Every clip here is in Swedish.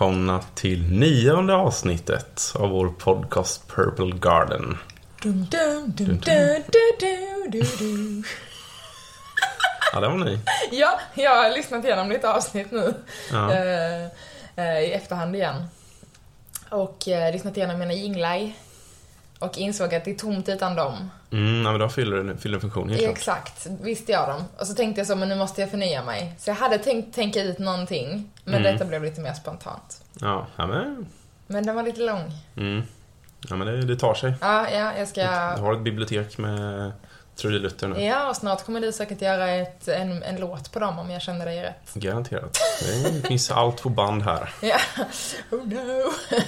välkomna till nionde avsnittet av vår podcast Purple Garden. Dum, dum, dum, dum, dum, dum, dum. Ja, det var ni. Ja, jag har lyssnat igenom lite avsnitt nu. Ja. eh, eh, I efterhand igen. Och eh, lyssnat igenom mina jinglar. Och insåg att det är tomt utan dem. Mm, ja, men de fyller en, fyller en funktion helt. Exakt, visste jag dem. Och så tänkte jag så, men nu måste jag förnya mig. Så jag hade tänkt tänka ut någonting. Men Mm. detta blev lite mer spontant. Ja, ja men... Men den var lite lång. Mm. Ja, men det, det tar sig. Ja, ja, jag ska... Du har ett bibliotek med trudelutter nu. Ja, och snart kommer du säkert göra ett, en, en låt på dem om jag känner dig rätt. Garanterat. Det finns allt på band här. Ja. Oh no.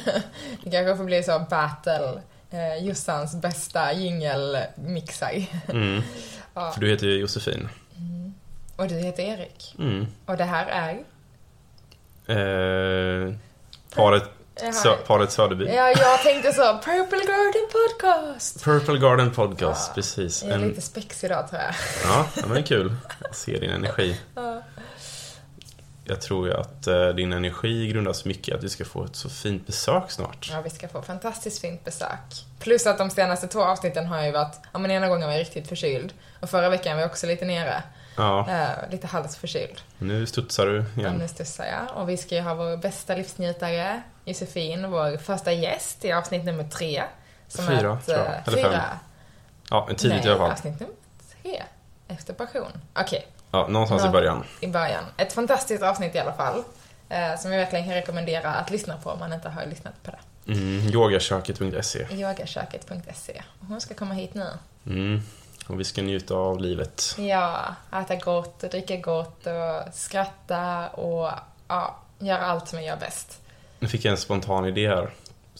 Det kanske får bli så battle. Eh, Jossans bästa jingelmixar. Mm. Ja. För du heter ju Josefin. Och du heter Erik. Mm. Och det här är? Eh, paret, Sö, paret Söderby. Ja, jag tänkte så. Purple Garden Podcast. Purple Garden Podcast, Ja. precis. Jag är En, lite spex idag tror jag. ja, ja, men det är kul. Jag ser din energi. Ja. Jag tror ju att eh, din energi grundas mycket att vi ska få ett så fint besök snart. Ja, vi ska få fantastiskt fint besök. Plus att de senaste två avsnitten har ju varit, ja men ena gången var jag riktigt förkyld. Och förra veckan var jag också lite nere. Ja, Eh, lite halsförkyld. nu studsar du Ja, igen. nu studsar jag. Och vi ska ju ha vår bästa livsnjutare, Josefin, vår första gäst i avsnitt nummer tre. Som Fyra, är ett, tror jag. eh, Eller fyra. fem. Ja, men tidigt Nej, i alla fall. avsnitt nummer tre. Efter passion. Okej, Ja, någonstans i Ja. början. i början. Ett fantastiskt avsnitt i alla fall. Eh, som jag verkligen kan rekommendera att lyssna på om man inte har lyssnat på det. Mm, yogaköket.se. Yogaköket.se. Hon ska komma hit nu. Mm. Och vi ska njuta av livet. Ja, äta gott och dricka gott och skratta och ja, göra allt som jag gör bäst. Nu fick jag en spontan idé här.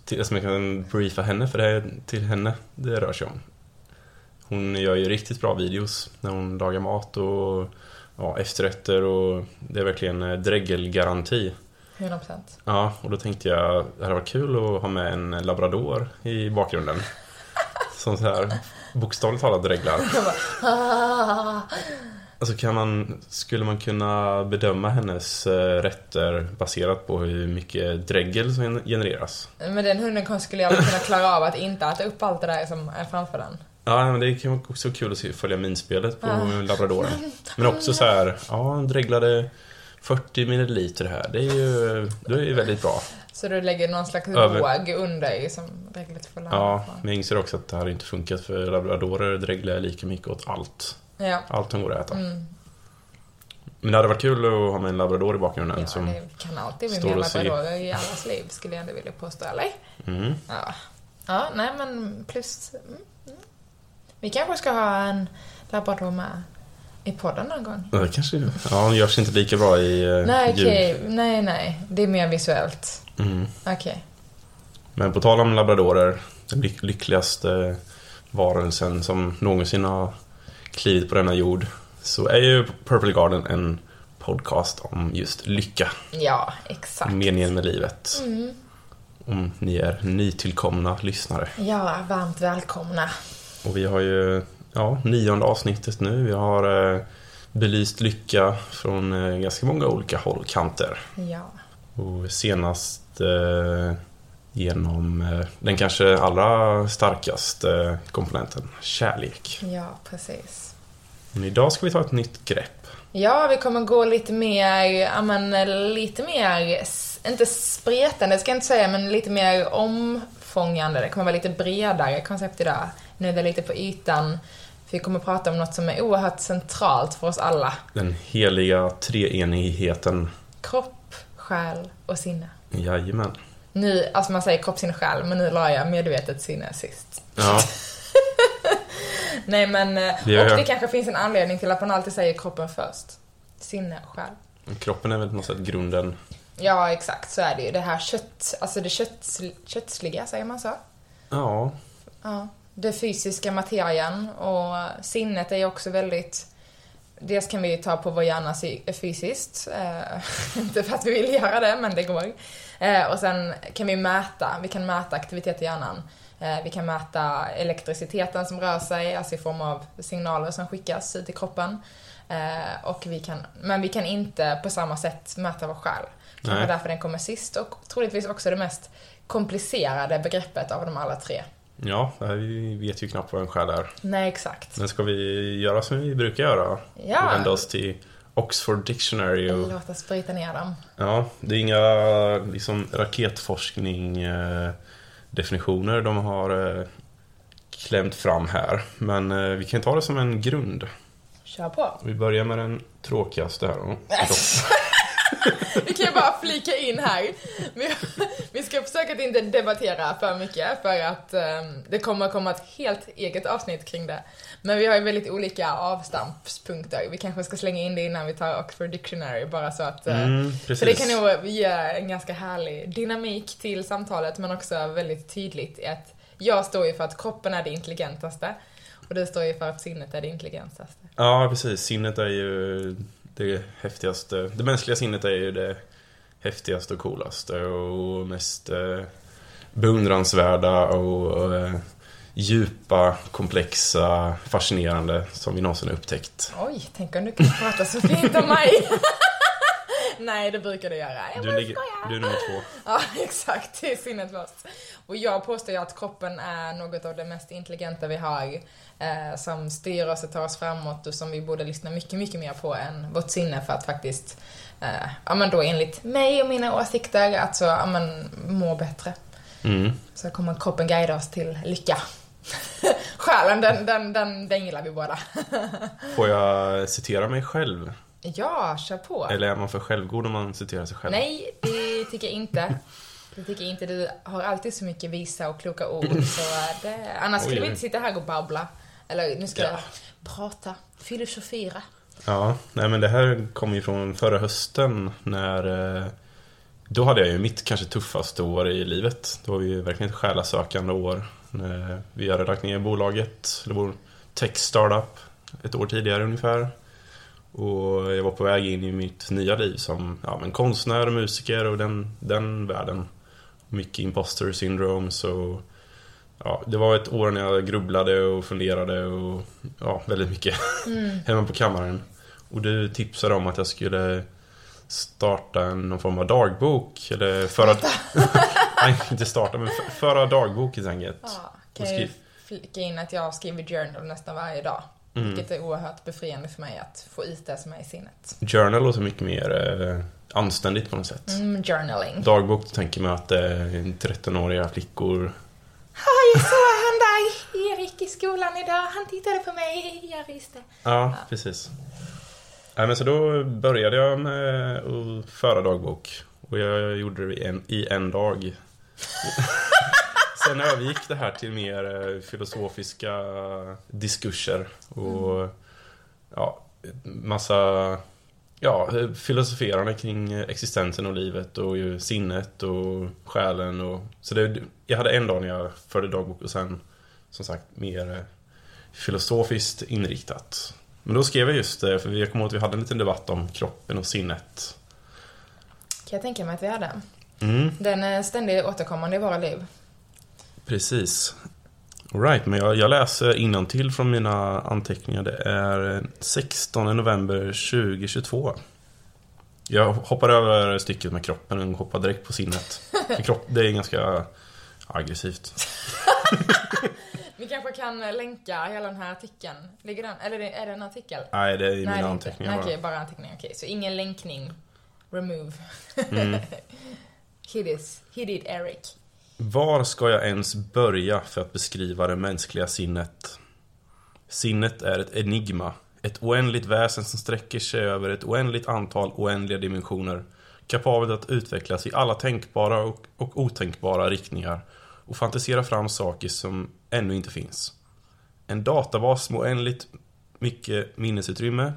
Till, som jag kan briefa henne, för det är till henne det rör sig om. Hon gör ju riktigt bra videos när hon lagar mat och ja, efterrätter och det är verkligen eh, dräggelgaranti. 100%. Ja, och då tänkte jag det hade varit kul att ha med en labrador i bakgrunden. Som så här bokstavligt talat dreglar. Jag bara, ah. Och så kan man, skulle man kunna bedöma hennes eh, rätter baserat på hur mycket dregel som genereras. Men den hunden skulle jag kunna klara av att inte äta upp allt det där som är framför den. Ja, men det kan vara också kul att se, följa minspelet på labradoren. Men också så här, ja, han dreglade 40 milliliter här. Det är ju, det är ju väldigt bra. Så du lägger någon slags Över- våg under som reglet får landa Ja, på. men jag inser också att det hade inte funkat för labradorer dreglar lika mycket åt allt. Ja. Allt som går att äta. Mm. Men det hade varit kul att ha med en labrador i bakgrunden Ja, som... det kan alltid bli mer labradorer i allas liv, skulle jag ändå vilja påstå, eller? Mm. Ja. Ja, nej men plus... Mm. Vi kanske ska ha en labrador med i podden någon gång. Ja, kanske... Ja, hon görs inte lika bra i eh, Nej, ljud. okej. Nej, nej. Det är mer visuellt. Mm. Okej. Men på tal om labradorer, den lyck- lyckligaste varelsen som någonsin har klivit på denna jord, så är ju Purple Garden en podcast om just lycka, Ja, exakt. meningen med livet. Mm. Om ni är nytillkomna lyssnare. Ja, varmt välkomna. Och vi har ju, ja, nionde avsnittet nu. Vi har eh, belyst lycka från eh, ganska många olika hållkanter. Ja. Och senast eh, genom eh, den kanske allra starkaste komponenten, kärlek. Ja, precis. Men idag ska vi ta ett nytt grepp. Ja, vi kommer gå lite mer, ja men lite mer, inte spretande ska jag inte säga, men lite mer omfångande. Det kommer vara lite bredare koncept idag. Nu är det lite på ytan. Vi kommer prata om något som är oerhört centralt för oss alla. Den heliga treenigheten. Kropp, själ och sinne. Jajamän. Nu, alltså man säger kropp, sinne, själ, men nu la jag medvetet sinne sist. Ja, Nej men, eh, Vi har och det kanske finns en anledning till att man alltid säger kroppen först. Sinne och själ. kroppen är väl på något sätt grunden. Ja, exakt så är det ju. Det här kött, alltså det kött, köttsliga, säger man så? Ja, Ja. Det fysiska materian och sinnet är ju också väldigt Dels kan vi ta på vår hjärna sy- fysiskt, eh, inte för att vi vill göra det, men det går. Eh, och sen kan vi mäta, vi kan mäta aktivitet i hjärnan. Eh, vi kan mäta elektriciteten som rör sig, alltså i form av signaler som skickas ut i kroppen. Eh, och vi kan, men vi kan inte på samma sätt mäta vår själ. Kanske Nej. därför den kommer sist och troligtvis också det mest komplicerade begreppet av de alla tre. Ja, vi vet ju knappt vad en själ är. Nej, exakt. Men ska vi göra som vi brukar göra? Ja. Och vända oss till Oxford Dictionary och Låt oss bryta ner dem. Ja, det är inga liksom, raketforskning-definitioner de har eh, klämt fram här. Men eh, vi kan ta det som en grund. Kör på. Vi börjar med den tråkigaste här då. Vi kan ju bara flika in här. Vi, vi ska försöka att inte debattera för mycket för att ehm, det kommer komma ett helt eget avsnitt kring det. Men vi har ju väldigt olika avstampspunkter. Vi kanske ska slänga in det innan vi tar Oxford Dictionary bara så att... eh, Mm, så precis. det kan nog ge en ganska härlig dynamik till samtalet men också väldigt tydligt att jag står ju för att kroppen är det intelligentaste och du står ju för att sinnet är det intelligentaste. Ja, precis. Sinnet är ju det häftigaste. Det mänskliga sinnet är ju det häftigaste och coolaste och mest eh, beundransvärda och eh, djupa, komplexa, fascinerande som vi någonsin har upptäckt. Oj, tänk om du kunde prata så fint om mig. Nej, det brukar du göra. Jag Du, ligger, du är nummer två. Ja, exakt. Det är sinnet först. Och jag påstår ju att kroppen är något av det mest intelligenta vi har. Eh, som styr oss och tar oss framåt och som vi borde lyssna mycket, mycket mer på än vårt sinne för att faktiskt, eh, ja men då enligt mig och mina åsikter, att så, ja men må bättre. Mm. Så kommer kroppen guida oss till lycka. Själen, den, den, den, den gillar vi båda. Får jag citera mig själv? Ja, kör på. Eller är man för självgod om man citerar sig själv? Nej, det tycker jag inte. Det tycker jag inte. Du har alltid så mycket visa och kloka ord. Så det, annars skulle vi inte sitta här och babbla. Eller nu ska Ja. jag prata, filosofera. Ja, nej men det här kommer ju från förra hösten när eh, Då hade jag ju mitt kanske tuffaste år i livet. Det var ju verkligen ett själasökande år. Eh, vi hade lagt ner bolaget, eller vår tech startup, ett år tidigare ungefär. Och jag var på väg in i mitt nya liv som ja, men konstnär, musiker och den, den världen. Mycket imposter syndromes och ja, det var ett år när jag grubblade och funderade och ja, väldigt mycket hemma på kammaren. Och du tipsade om att jag skulle starta en, någon form av dagbok. Eller föra... Nej, inte starta, men föra dagbok helt enkelt. Ja, kan jag flika in att jag skriver journal nästan varje dag. Mm. Vilket är oerhört befriande för mig att få ut det som är i sinnet. Journal låter mycket mer eh, anständigt på något sätt. Mm, journaling. Dagbok, tänker man att är 13-åriga flickor. Ja, jag såg han där, Erik, i skolan idag. Han tittade på mig. Jag visste. Ja, precis. Nej, men så då började jag med att föra dagbok. Och jag gjorde det i en, i en dag. Sen övergick det här till mer eh, filosofiska diskurser och ja, massa ja, filosoferande kring existensen och livet och ju sinnet och själen och så det, jag hade en dag när jag förde dagbok och sen som sagt mer eh, filosofiskt inriktat. Men då skrev jag just det, för jag kommer ihåg att vi hade en liten debatt om kroppen och sinnet. Kan jag tänka mig att vi hade. Mm, Den är ständigt återkommande i våra liv. precis. Alright, men jag, jag läser till från mina anteckningar. Det är 16 november 2022. Jag hoppar över stycket med kroppen och hoppar direkt på sinnet. Kropp, det är ganska aggressivt. Vi kanske kan länka hela den här artikeln. Ligger den, eller är det en artikel? Nej, det är i mina anteckningar bara. okej, bara anteckningar. Okej, så ingen länkning. Remove. Mm. Hit, is, hit it, Eric. Var ska jag ens börja för att beskriva det mänskliga sinnet? Sinnet är ett enigma. Ett oändligt väsen som sträcker sig över ett oändligt antal oändliga dimensioner. Kapabelt att utvecklas i alla tänkbara och, och otänkbara riktningar. Och fantisera fram saker som ännu inte finns. En databas med oändligt mycket minnesutrymme.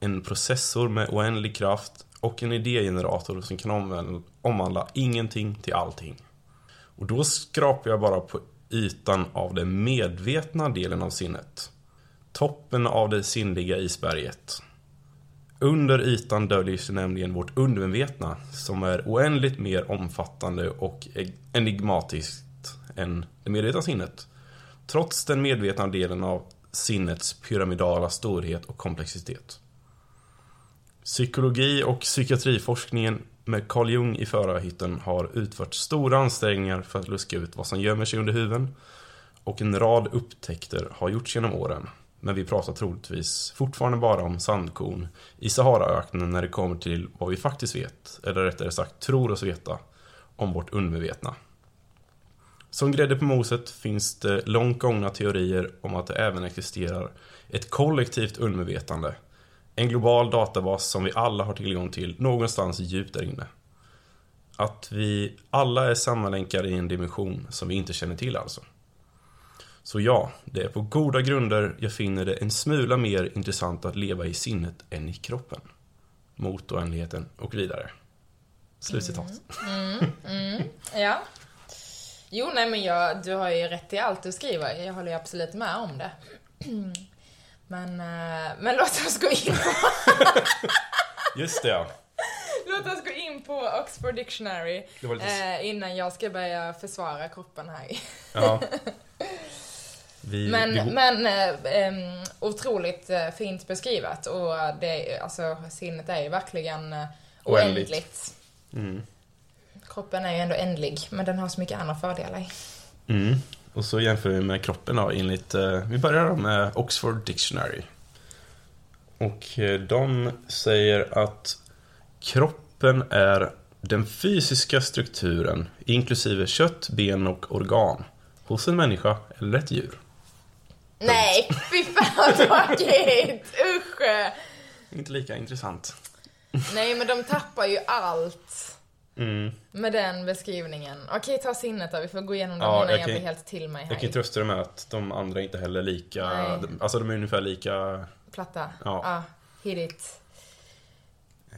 En processor med oändlig kraft. Och en idégenerator som kan omvandla, omvandla ingenting till allting. Och då skrapar jag bara på ytan av den medvetna delen av sinnet. Toppen av det sinnliga isberget. Under ytan döljer sig nämligen vårt undermedvetna som är oändligt mer omfattande och enigmatiskt än det medvetna sinnet. Trots den medvetna delen av sinnets pyramidala storhet och komplexitet. Psykologi och psykiatriforskningen med Carl Jung i förarhytten har utfört stora ansträngningar för att luska ut vad som gömmer sig under huven och en rad upptäckter har gjorts genom åren. Men vi pratar troligtvis fortfarande bara om sandkorn i Saharaöknen när det kommer till vad vi faktiskt vet, eller rättare sagt tror oss veta, om vårt undermedvetna. Som grädde på moset finns det långt gångna teorier om att det även existerar ett kollektivt undermedvetande. En global databas som vi alla har tillgång till någonstans djupt där inne. Att vi alla är sammanlänkade i en dimension som vi inte känner till alltså. Så ja, det är på goda grunder jag finner det en smula mer intressant att leva i sinnet än i kroppen. Mot oändligheten och vidare. Slutcitat. Mm. Mm. Mm. Ja. Jo, nej men jag, du har ju rätt i allt du skriver. Jag håller ju absolut med om det. Men, eh, men låt oss gå in på, Just det ja. låt oss gå in på Oxford Dictionary lite... eh, innan jag ska börja försvara kroppen här. Ja. Vi, Men, vi, men eh, em, otroligt eh, fint beskrivet och det, alltså, sinnet är ju verkligen eh, Oändligt. oändligt. mm. Kroppen är ju ändå ändlig, men den har så mycket andra fördelar. Mm. Och så jämför vi med kroppen då enligt, eh, vi börjar då med Oxford Dictionary. Och eh, de säger att kroppen är den fysiska strukturen inklusive kött, ben och organ hos en människa eller ett djur. Nej, fy fan vad tråkigt! Usch! Inte lika intressant. Nej, men de tappar ju allt Mm. med den beskrivningen. Okej, ta sinnet då. Vi får gå igenom dem Ja, innan jag jag, kan- blir helt till mig Jag kan här. trösta dig med att de andra inte heller är lika, Nej. alltså de är ungefär lika Platta. Ja. ja hit it.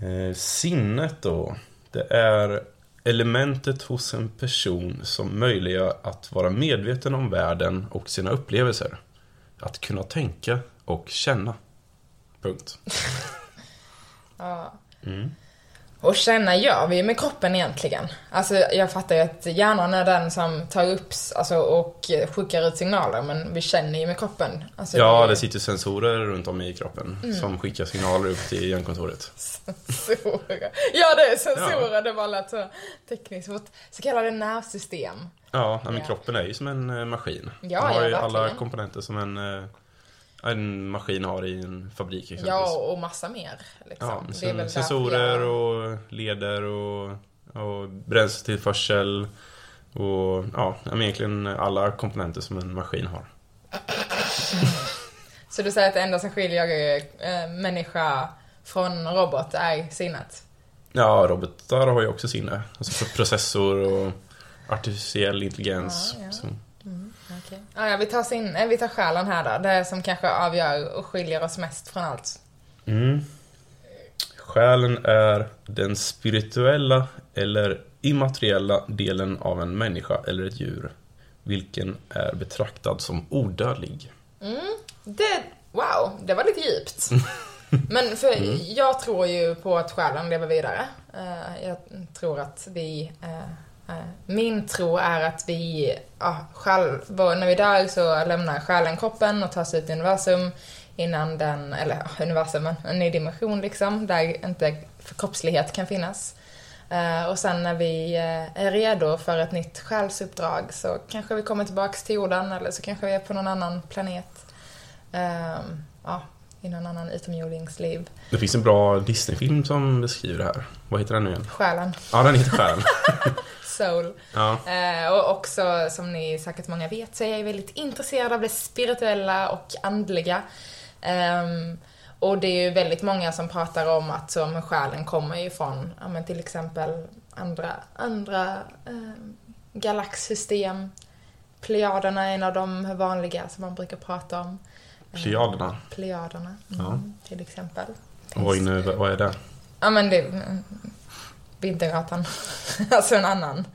Eh, sinnet då, det är elementet hos en person som möjliggör att vara medveten om världen och sina upplevelser. Att kunna tänka och känna. Punkt. Ja. Mm. Och känna gör vi med kroppen egentligen. Alltså jag fattar ju att hjärnan är den som tar upp alltså, och skickar ut signaler men vi känner ju med kroppen. Alltså, Ja, är det sitter sensorer runt om i kroppen som skickar signaler upp till hjärnkontoret. sensorer. Ja det är sensorer, det var lätt så tekniskt. Vårt så kallade nervsystem. Ja, men Ja. kroppen är ju som en eh, maskin. Ja, Den har ja, ju alla komponenter som en, eh, en maskin har i en fabrik exempelvis. Ja, och massa mer. Liksom. Ja, sensorer och leder och, och bränsletillförsel och ja, egentligen alla komponenter som en maskin har. Så du säger att det enda som skiljer äh, människa från robot är sinnet? Ja, robotar har ju också sinne. Alltså processor och artificiell intelligens. Ja, ja. Så, Okej. Ja, vi tar, sin, eh, vi tar själen här då. Det är som kanske avgör och skiljer oss mest från allt. mm. Själen är den spirituella eller immateriella delen av en människa eller ett djur. Vilken är betraktad som odödlig. Det, wow, det var lite djupt. Men för jag tror ju på att själen lever vidare. Eh, jag tror att vi... eh, min tro är att vi, ja, själ, vår- när vi dör så lämnar själen kroppen och tar sig ut i universum innan den, eller ja, universum, men en ny dimension liksom, där inte förkroppslighet kan finnas. Eh, och sen när vi eh, är redo för ett nytt själsuppdrag så kanske vi kommer tillbaks till jorden eller så kanske vi är på någon annan planet. Ehm, ja, i någon annan utomjordingsliv. Det finns en bra Disney-film som beskriver det här. Vad heter den nu igen? Själen, Ja, den heter Själen. soul. Ja. Eh, och också, som ni säkert många vet, så är jag väldigt intresserad av det spirituella och andliga. Ehm, och det är ju väldigt många som pratar om att så, men själen kommer ju från, ja, men till exempel andra, andra ehm, galaxsystem. Plejaderna är en av de vanliga som man brukar prata om. Eh, Plejaderna. Plejaderna, mm, Ja. till exempel. Oj, nu, vad är det? Ja men det... Vintergatan. alltså en annan.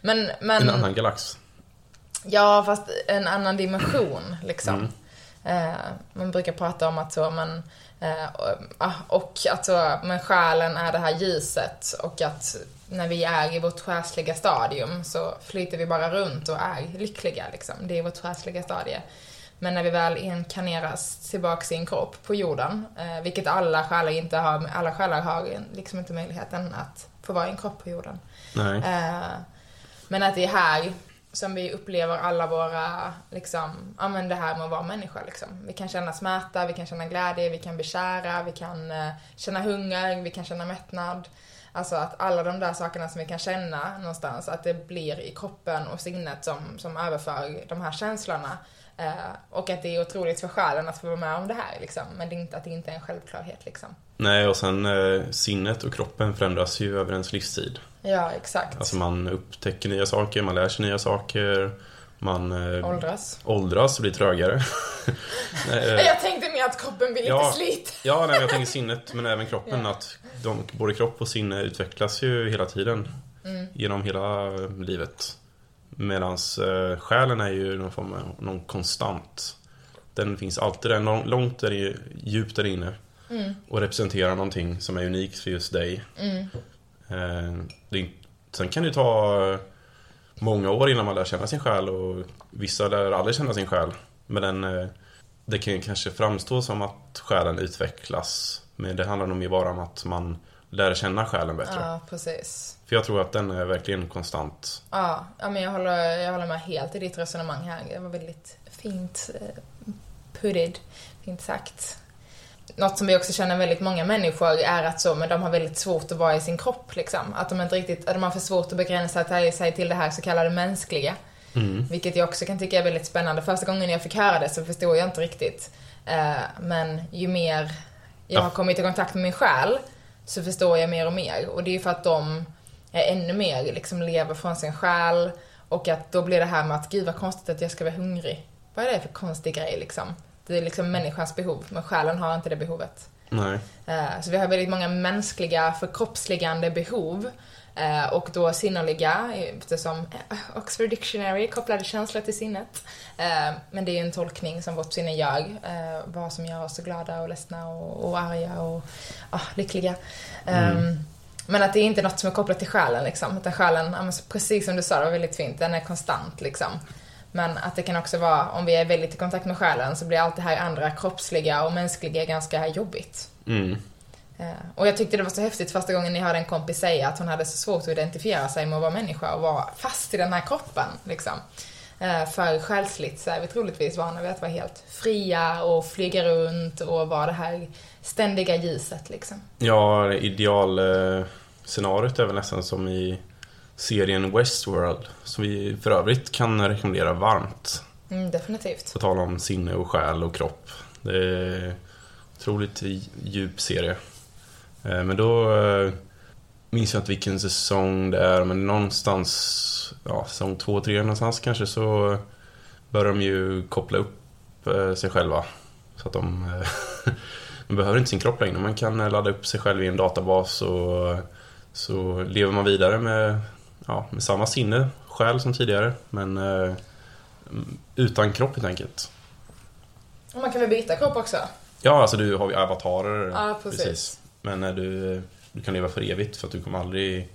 Men, men... En annan galax. Ja, fast en annan dimension liksom. Mm. Eh, man brukar prata om att så, men... Eh, och, ah, och att så, men själen är det här ljuset och att när vi är i vårt själsliga stadium så flyter vi bara runt och är lyckliga liksom. Det är vårt själsliga stadie. Men när vi väl inkarneras tillbaks i en kropp på jorden, eh, vilket alla själar inte har, alla själar har liksom inte möjligheten att få vara i en kropp på jorden. Eh, men att det är här som vi upplever alla våra, liksom, ja men det här med att vara människa liksom. Vi kan känna smärta, vi kan känna glädje, vi kan bli kära, vi kan eh, känna hunger, vi kan känna mättnad. Alltså att alla de där sakerna som vi kan känna någonstans, att det blir i kroppen och sinnet som, som överför de här känslorna. Eh, och att det är otroligt för själen att få vara med om det här liksom. Men det är inte, att det inte är en självklarhet liksom. Nej, och sen eh, sinnet och kroppen förändras ju över ens livstid. Ja, exakt. Alltså man upptäcker nya saker, man lär sig nya saker. Man eh, Åldras. åldras och blir trögare. Jag tänkte mer att kroppen blir lite Ja. slit. ja, nej, jag tänker sinnet men även kroppen. Ja. Att de, både kropp och sinne utvecklas ju hela tiden. Mm. Genom hela livet. Medan eh, själen är ju någon form av någon konstant. Den finns alltid där, lång- långt där, i- djupt där inne. Mm. Och representerar någonting som är unikt för just dig. Mm. Eh, det, sen kan det ta eh, många år innan man lär känna sin själ och vissa lär aldrig känna sin själ. Men den, eh, det kan ju kanske framstå som att själen utvecklas. Men det handlar nog mer bara om att man lär känna själen bättre. Ja, precis. För jag tror att den är verkligen konstant. Ja, ja men jag håller, jag håller med helt i ditt resonemang här. Det var väldigt fint eh, putted, fint sagt. Något som vi också känner väldigt många människor är att så, men de har väldigt svårt att vara i sin kropp liksom. Att de inte riktigt, att de har för svårt att begränsa sig till det här så kallade mänskliga. Mm. Vilket jag också kan tycka är väldigt spännande. Första gången jag fick höra det så förstod jag inte riktigt. Eh, men ju mer jag Ja. har kommit i kontakt med min själ så förstår jag mer och mer. Och det är för att de är ännu mer liksom lever från sin själ. Och att då blir det här med att gud vad konstigt att jag ska vara hungrig. Vad är det för konstig grej liksom? Det är liksom människans behov, men själen har inte det behovet. Nej. Eh, Så vi har väldigt många mänskliga förkroppsligande behov eh, och då sinneliga eftersom eh, Oxford Dictionary kopplade känslor till sinnet. Eh, Men det är ju en tolkning som vårt sinne gör, vad som gör oss så glada och ledsna och, och arga och ah, lyckliga. Eh, Men att det är inte något som är kopplat till själen liksom, utan själen, ja, precis som du sa, det var väldigt fint, den är konstant liksom. Men att det kan också vara, om vi är väldigt i kontakt med själen så blir allt det här andra kroppsliga och mänskliga ganska jobbigt. Mm. Eh, Och jag tyckte det var så häftigt första gången jag hörde en kompis säga att hon hade så svårt att identifiera sig med att vara människa och vara fast i den här kroppen. Liksom. Eh, För själsligt så är vi troligtvis vana vid att vara helt fria och flyga runt och vara det här ständiga ljuset liksom. Ja, idealscenariot är väl nästan som i serien Westworld. Som vi för övrigt kan rekommendera varmt. Mm, definitivt. På tal om sinne och själ och kropp. Det är en otroligt djup serie. Eh, Men då eh, minns jag inte vilken säsong det är, men någonstans, ja, säsong två, tre någonstans kanske så börjar de ju koppla upp eh, sig själva. Så att de, de behöver inte sin kropp längre. Man kan ladda upp sig själv i en databas och så lever man vidare med, ja, med samma sinne, själ som tidigare, men utan kropp helt enkelt. Och man kan väl byta kropp också? Ja, alltså du har ju avatarer. Ja, precis. Men eh, du, du kan leva för evigt för att du kommer aldrig...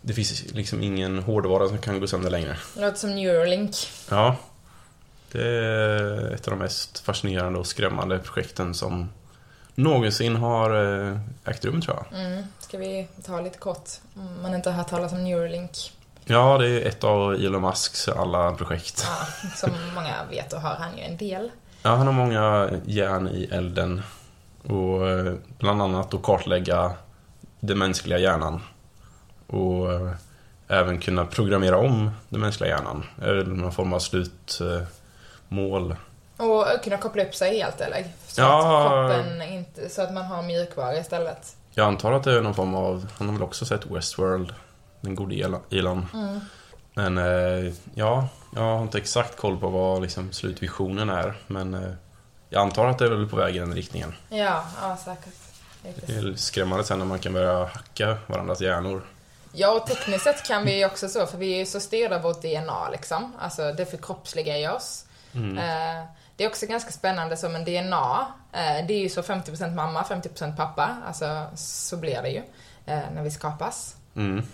Det finns liksom ingen hårdvara som kan gå sönder längre. Det låter som Neuralink. Ja. Det är ett av de mest fascinerande och skrämmande projekten som någonsin har eh, ägt rum tror jag. Mm. Ska vi ta lite kort, om man inte har hört talas om Neuralink? Ja, det är ett av Elon Musks alla projekt. Ja, som många vet och har han ju en del. Ja, han har många järn i elden. Och eh, bland annat att kartlägga den mänskliga hjärnan. Och eh, även kunna programmera om den mänskliga hjärnan. Eller någon form av slutmål. Och kunna koppla upp sig helt eller? Så Ja. att kroppen inte, så att man har mjukvara istället. Jag antar att det är någon form av, han har väl också sett Westworld, den gode Elon-. Mm. Men eh, ja, jag har inte exakt koll på vad liksom, slutvisionen är. Men jag antar att det är på väg i den riktningen. Ja, ja säkert. Det är skrämmande sen när man kan börja hacka varandras hjärnor. Ja, och tekniskt sett kan vi ju också så, för vi är ju så styrda av vårt DNA liksom. Alltså det förkroppsligar i oss. Mm. Eh, det är också ganska spännande som en DNA. Eh, det är ju så 50% mamma, 50% pappa. Alltså så blir det ju eh, när vi skapas. Mm.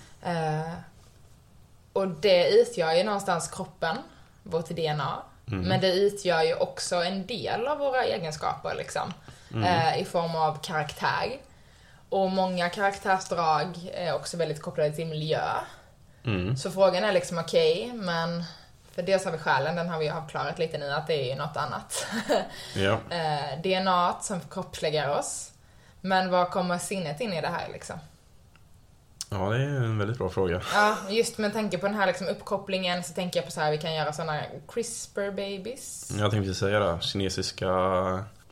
Och det utgör ju någonstans kroppen, vårt DNA. Men det utgör ju också en del av våra egenskaper liksom. Eh, I form av karaktär. Och många karaktärsdrag är också väldigt kopplade till miljö. Mm. Så frågan är liksom okej, men för dels har vi själen, den har vi ju avklarat lite nu att det är ju något annat. Ja. eh, DNA som kroppsläggar oss. Men var kommer sinnet in i det här liksom? Ja, det är en väldigt bra fråga. Ja, just med tanke på den här liksom uppkopplingen så tänker jag på så här, vi kan göra såna CRISPR babies. Jag tänkte säga det, kinesiska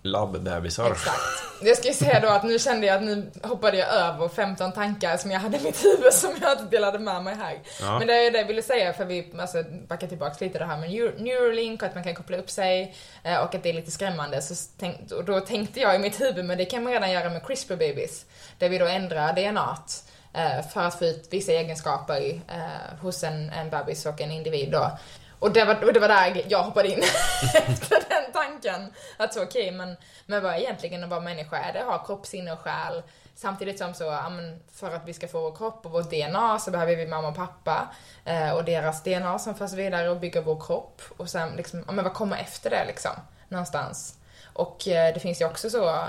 labbbebisar. Exakt. Jag ska ju säga då att nu kände jag att nu hoppade jag över 15 tankar som jag hade i mitt huvud som jag inte delade med mig här. Ja. Men det är det jag ville säga för vi, alltså backar tillbaks lite det här med Neur- Neuralink och att man kan koppla upp sig eh, och att det är lite skrämmande. Så tänk, och då tänkte jag i mitt huvud, men det kan man redan göra med CRISPR babies. Där vi då ändrar DNA eh, Eh, för att få ut vissa egenskaper eh, hos en, en bebis och en individ då. Och det, var, och det var där jag hoppade in efter den tanken. Att så okej, men, men vad är egentligen att vara människa är? Det att ha kropp, sinne och själ. Samtidigt som så, för att vi ska få vår kropp och vårt DNA så behöver vi mamma och pappa eh, och deras DNA som förs vidare och bygger vår kropp. Och sen liksom, men vad kommer efter det liksom? Någonstans. Och det finns ju också så,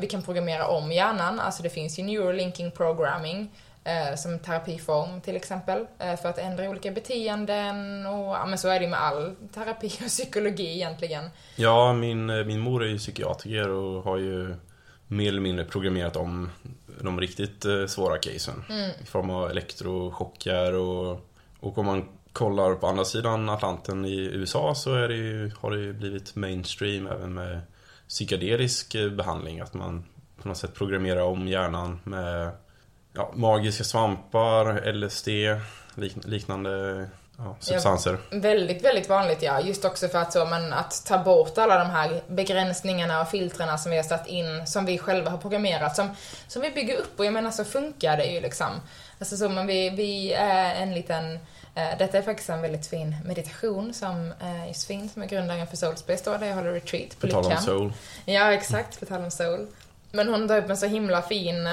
vi kan programmera om hjärnan, alltså det finns ju neurolinking programming eh, som terapiform till exempel, eh, för att ändra olika beteenden och ja, men så är det med all terapi och psykologi egentligen. Ja, min, min mor är ju psykiatriker och har ju mer eller mindre programmerat om de riktigt eh, svåra casen. I form av elektrochocker och, och om man kollar på andra sidan Atlanten i USA så är det ju, har det ju blivit mainstream även med psykedelisk eh, behandling. Att man på något sätt programmerar om hjärnan med ja, magiska svampar, LSD, lik, liknande ja, substanser. Väldigt, väldigt vanligt ja. Just också för att, så, men att ta bort alla de här begränsningarna och filtrerna som vi har satt in, som vi själva har programmerat, som, som vi bygger upp. Och jag menar så funkar det ju liksom. Alltså så, men vi, vi är en liten detta är faktiskt en väldigt fin meditation som eh, Josefin, som är grundaren för Soulspace då, där jag håller retreat på På tal om Lyckan. soul. Ja, exakt, på tal om soul. Men hon tar upp en så himla fin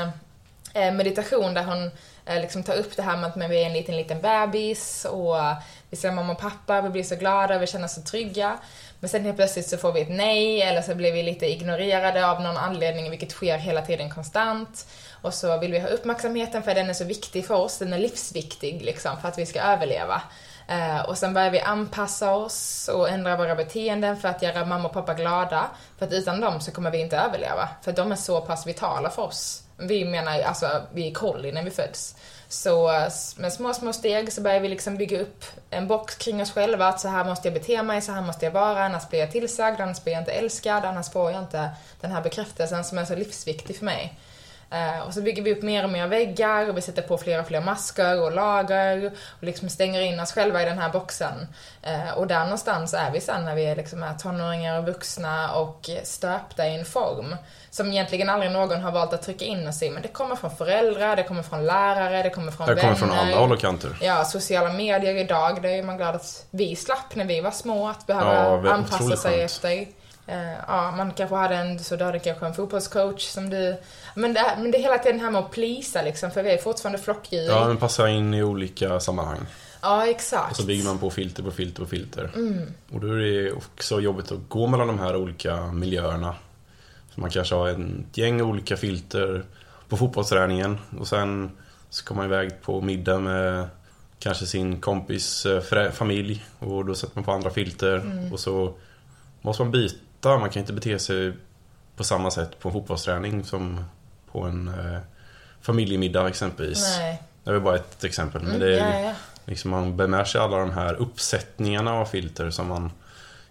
eh, meditation där hon eh, liksom tar upp det här med att vi är en liten, liten bebis och eh, vi ser mamma och pappa, vi blir så glada, vi känner oss så trygga. Men sen helt plötsligt så får vi ett nej eller så blir vi lite ignorerade av någon anledning, vilket sker hela tiden konstant. Och så vill vi ha uppmärksamheten för den är så viktig för oss, den är livsviktig liksom för att vi ska överleva. Eh, och sen börjar vi anpassa oss och ändra våra beteenden för att göra mamma och pappa glada. För att utan dem så kommer vi inte överleva. För de är så pass vitala för oss. Vi menar alltså, vi är kolli när vi föds. Så eh, med små, små steg så börjar vi liksom bygga upp en box kring oss själva. Att så här måste jag bete mig, så här måste jag vara, annars blir jag tillsagd, annars blir jag inte älskad, annars får jag inte den här bekräftelsen som är så livsviktig för mig. Eh, och så bygger vi upp mer och mer väggar och vi sätter på fler och fler masker och lager och liksom stänger in oss själva i den här boxen. Eh, och där någonstans är vi sen när vi är, liksom är tonåringar och vuxna och stöpta i en form som egentligen aldrig någon har valt att trycka in oss i. Men det kommer från föräldrar, det kommer från lärare, det kommer från Det vänner. kommer från alla håll och kanter. Ja, sociala medier idag, det är man glad att vi slapp när vi var små, att behöva Ja, anpassa sig skönt. efter. Eh, ja, man kanske hade en, så du hade kanske en fotbollscoach som du... Men det, men det är hela tiden det här med att plisa liksom, för vi är fortfarande flockdjur. Ja, den passar in i olika sammanhang. ja, exakt. Och så bygger man på filter på filter på filter. Mm. Och då är det också jobbigt att gå mellan de här olika miljöerna. Så man kanske har ett gäng olika filter på fotbollsträningen och sen ska man iväg på middag med kanske sin kompis eh, familj och då sätter man på andra filter Mm. och så måste man byta. Man kan inte bete sig på samma sätt på en fotbollsträning som på en eh, familjemiddag exempelvis. Nej. Det är bara ett exempel. Men Mm, det är, ja. Liksom man bär sig alla de här uppsättningarna av filter som man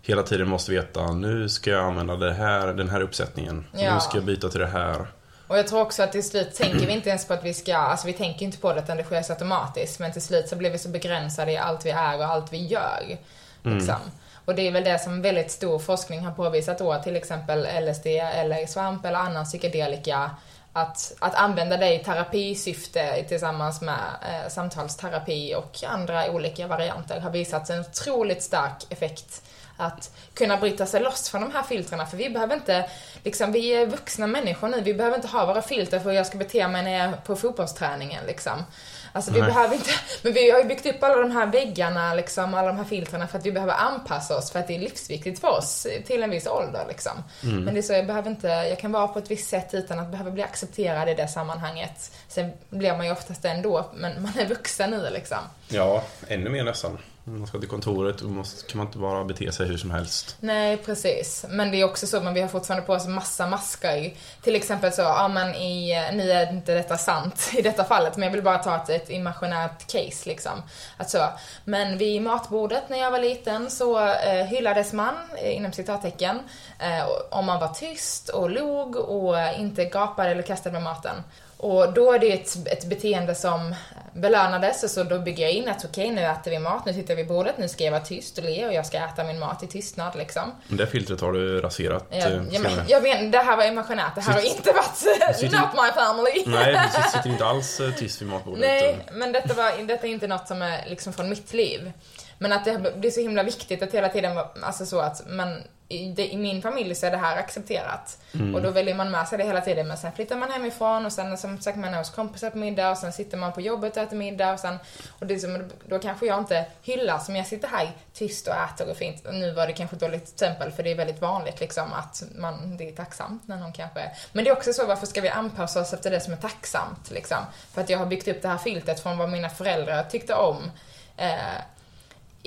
hela tiden måste veta. Nu ska jag använda det här, den här uppsättningen. Ja. Nu ska jag byta till det här. Och jag tror också att till slut tänker vi inte ens på att vi ska, alltså vi tänker inte på det utan det sker så automatiskt. Men till slut så blir vi så begränsade i allt vi är och allt vi gör. Liksom. Och det är väl det som väldigt stor forskning har påvisat då, till exempel LSD eller svamp eller annan psykedelika. Att, att använda det i terapisyfte tillsammans med eh, samtalsterapi och andra olika varianter har visat en otroligt stark effekt att kunna bryta sig loss från de här filtrerna. För vi behöver inte, liksom, vi är vuxna människor nu, vi behöver inte ha våra filter för hur jag ska bete mig när jag är på fotbollsträningen liksom. Alltså vi Nej. behöver inte, men vi har ju byggt upp alla de här väggarna, liksom, alla de här filtrarna för att vi behöver anpassa oss för att det är livsviktigt för oss till en viss ålder liksom. Mm. Men det är så, jag behöver inte, jag kan vara på ett visst sätt utan att behöva bli accepterad i det sammanhanget. Sen blir man ju oftast det ändå, men man är vuxen nu liksom. Ja, ännu mer nästan. Man ska till kontoret och måste, kan man inte bara bete sig hur som helst. Nej, precis. Men det är också så, men vi har fortfarande på oss massa masker. Till exempel så, ja men i, nu är inte detta sant i detta fallet, men jag vill bara ta ett, ett imaginärt case liksom. Att så, men vid matbordet när jag var liten så eh, hyllades man, eh, inom citattecken, eh, om man var tyst och log och inte gapade eller kastade med maten. Och då är det ett, ett beteende som belönades, så då bygger jag in att okej, nu äter vi mat, nu sitter vi vid bordet, nu ska jag vara tyst och le och jag ska äta min mat i tystnad liksom. Men det filtret har du raserat Ja, eh, ja, men, jag vet, det här var imaginärt, det här har Sitt- inte varit sitter- not my family. Nej, du sitter inte alls eh, tyst vid matbordet. Nej, men detta, var, detta är inte något som är liksom från mitt liv. Men att det blir så himla viktigt att hela tiden alltså så att man, i, min familj så är det här accepterat. Mm. Och då väljer man med sig det hela tiden. Men sen flyttar man hemifrån och sen som sagt man är hos kompisar på middag och sen sitter man på jobbet och äter middag och sen, och det som, då kanske jag inte hyllar som jag sitter här tyst och äter och fint. Nu var det kanske ett dåligt exempel för det är väldigt vanligt liksom att man, det är tacksamt när någon kanske, men det är också så varför ska vi anpassa oss efter det som är tacksamt liksom? För att jag har byggt upp det här filtret från vad mina föräldrar tyckte om. Eh,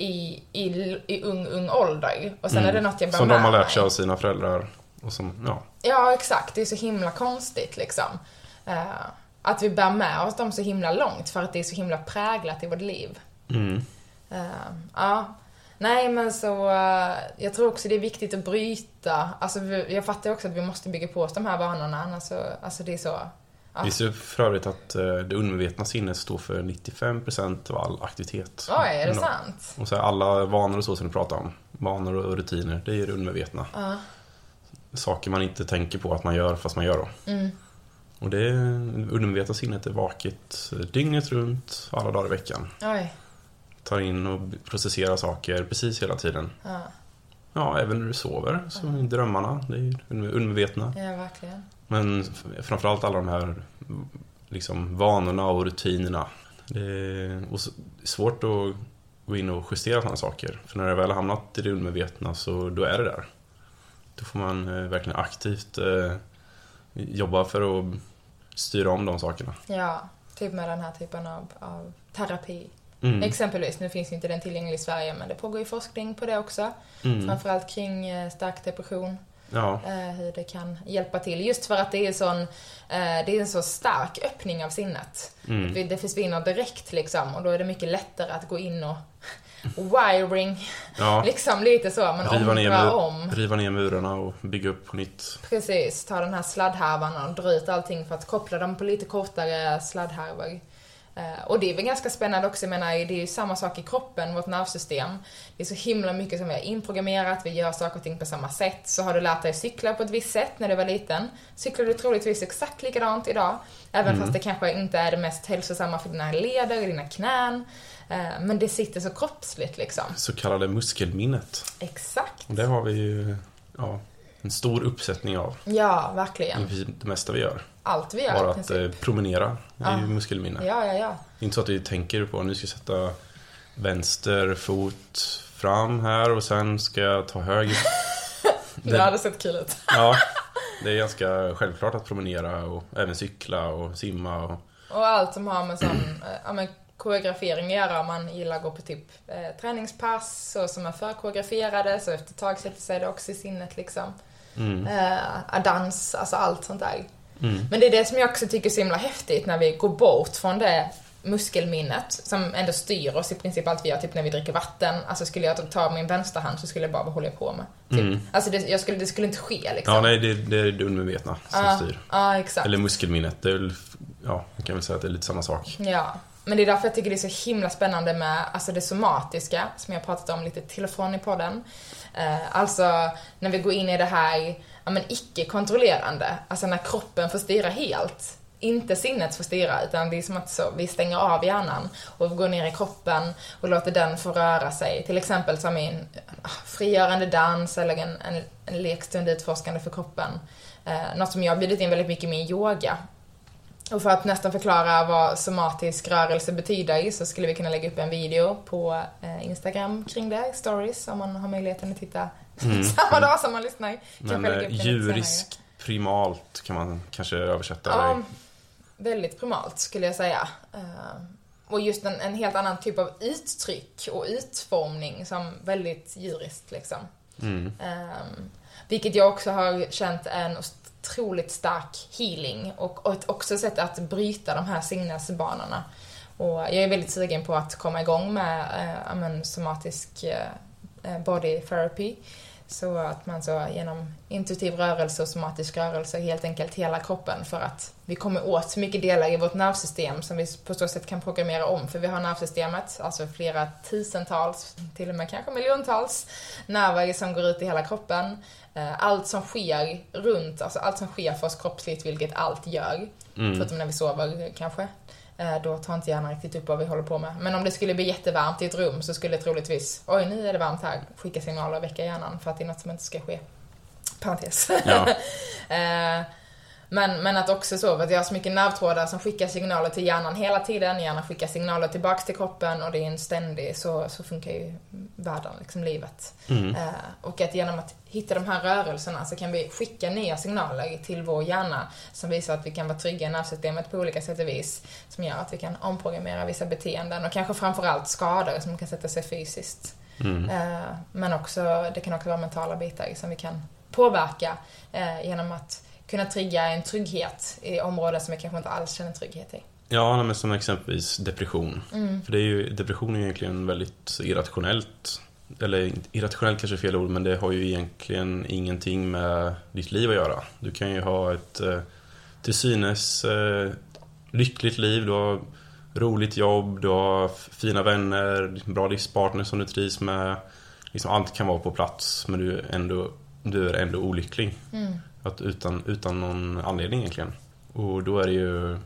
i, i, i ung, ung ålder. Och sen är det något jag bär Mm. Som de har med lärt sig mig. av sina föräldrar. Och som, ja. Ja, exakt. Det är så himla konstigt liksom. Eh, att vi bär med oss dem så himla långt för att det är så himla präglat i vårt liv. Mm. Eh, ja. Nej, men så... eh, jag tror också det är viktigt att bryta. Alltså, vi, jag fattar också att vi måste bygga på oss de här vanorna. Annars så, alltså det är så... Ja. Visste du för övrigt att eh, det undermedvetna sinnet står för 95% av all aktivitet? Oj, är det Ja. sant? Och så alla vanor och så som du pratar om, vanor och rutiner, det är det undermedvetna. Ja. Saker man inte tänker på att man gör fast man gör dem. Mm. Och det undermedvetna sinnet är vaket dygnet runt, alla dagar i veckan. Oj. Tar in och processerar saker precis hela tiden. Ja, Ja, även när du sover, så är drömmarna, det är ju undermedvetna. ja verkligen. Men framförallt alla de här liksom, vanorna och rutinerna. Det är svårt att gå in och justera sådana saker. För när det väl har hamnat i det undermedvetna så då är det där. Då får man eh, verkligen aktivt eh, jobba för att styra om de sakerna. Ja, typ med den här typen av, av terapi. Mm. Exempelvis, nu finns ju inte den tillgänglig i Sverige, men det pågår ju forskning på det också. Mm. Framförallt kring eh, stark depression, Ja, eh, hur det kan hjälpa till. Just för att det är, sån, eh, det är en så stark öppning av sinnet. Mm. Det- försvinner direkt liksom, och då är det mycket lättare att gå in och wiring, ja. liksom lite så, men Riva, ner om. riva ner murarna och bygga upp på nytt. Precis, ta den här sladdhärvan och dra ut allting för att koppla dem på lite kortare sladdhärvor. Eh, Och det är väl ganska spännande också, jag menar, det är ju samma sak i kroppen, vårt nervsystem. Det är så himla mycket som vi har inprogrammerat, vi gör saker och ting på samma sätt. Så har du lärt dig cykla på ett visst sätt när du var liten, cyklar du troligtvis exakt likadant idag. Även fast det kanske inte är det mest hälsosamma för dina leder och dina knän. Eh, Men det sitter så kroppsligt liksom. Så kallade muskelminnet. Exakt. Och det har vi ju ja, en stor uppsättning av Ja, verkligen. det mesta vi gör. Allt vi gör Bara att eh, promenera är Ja. ju muskelminne. Ja, ja, ja. Det är inte så att vi tänker på nu ska jag sätta vänster fot fram här och sen ska jag ta höger. Det hade sett kul ut. Ja, det är ganska självklart att promenera och även cykla och simma. Och, Och allt som har med sån, eh, ja, men koreografering att göra. Om man gillar att gå på typ eh, träningspass så som är förkoreograferade så efter ett tag sätter sig det också i sinnet liksom. Mm, Eh, dans, alltså allt sånt där. mm, Men det är det som jag också tycker är så himla häftigt när vi går bort från det muskelminnet som ändå styr oss i princip allt vi gör, typ när vi dricker vatten. Alltså skulle jag ta min vänsterhand så skulle jag bara, vad håller jag på med? Typ. Mm. Alltså det, jag skulle, det skulle inte ske liksom. ja, nej, det, det är det undermedvetna som Ja, styr. Ja, exakt. Eller muskelminnet, det är väl, ja, man kan väl säga att det är lite samma sak. Ja, men det är därför jag tycker det är så himla spännande med alltså det somatiska, som jag pratat om lite till och från i podden. Eh, alltså när vi går in i det här ja, men icke-kontrollerande, alltså när kroppen får styra helt. Inte sinnet får styra, utan det är som att så, vi stänger av hjärnan och går ner i kroppen och låter den få röra sig. Till exempel som i en ah, frigörande dans eller en, en, en lekstund utforskande för kroppen. Eh, något som jag har bjudit in väldigt mycket med i yoga. Och för att nästan förklara vad somatisk rörelse betyder så skulle vi kunna lägga upp en video på eh, Instagram kring det, stories, om man har möjligheten att titta Mm. samma dag som man lyssnar. Men eh, primalt kan man kanske översätta Ja, det. väldigt primalt skulle jag säga. Eh, Och just en, en helt annan typ av uttryck och utformning som väldigt djuriskt liksom. Mm. Um, vilket jag också har känt är en otroligt stark healing och, och ett också sätt att bryta de här sinnesbanorna. Och jag är väldigt sugen på att komma igång med eh, somatisk eh, eh, body therapy. Så att man så genom intuitiv rörelse och somatisk rörelse helt enkelt hela kroppen för att vi kommer åt så mycket delar i vårt nervsystem som vi på så sätt kan programmera om. För vi har nervsystemet, alltså flera tusentals, till och med kanske miljontals nerver som går ut i hela kroppen. Eh, Allt som sker runt, alltså allt som sker för oss kroppsligt, vilket allt gör, Mm. förutom när vi sover kanske. Eh, Då tar inte hjärnan riktigt upp vad vi håller på med. Men om det skulle bli jättevarmt i ett rum så skulle det troligtvis, oj nu är det varmt här, skicka signaler och väcka hjärnan för att det är något som inte ska ske. Parentes. Ja. Men, men att också så, för att jag har så mycket nervtrådar som skickar signaler till hjärnan hela tiden, hjärnan skickar signaler tillbaks till kroppen och det är en ständig, så, så funkar ju världen, liksom livet. Mm. Eh, och att genom att hitta de här rörelserna så kan vi skicka nya signaler till vår hjärna som visar att vi kan vara trygga i nervsystemet på olika sätt och vis. Som gör att vi kan omprogrammera vissa beteenden och kanske framförallt skador som kan sätta sig fysiskt. Mm. Eh, men också, det kan också vara mentala bitar som vi kan påverka eh, genom att kunna trigga en trygghet i områden som vi kanske inte alls känner trygghet i. Ja, men som exempelvis depression. Mm. För det är ju, depression är egentligen väldigt irrationellt. Eller irrationellt kanske är fel ord, men det har ju egentligen ingenting med ditt liv att göra. Du kan ju ha ett eh, till synes eh, lyckligt liv, du har roligt jobb, du har fina vänner, bra livspartner som du trivs med. Liksom allt kan vara på plats, men du är ändå, du är ändå olycklig. Mm. Att utan, utan någon anledning egentligen. Och då är det ju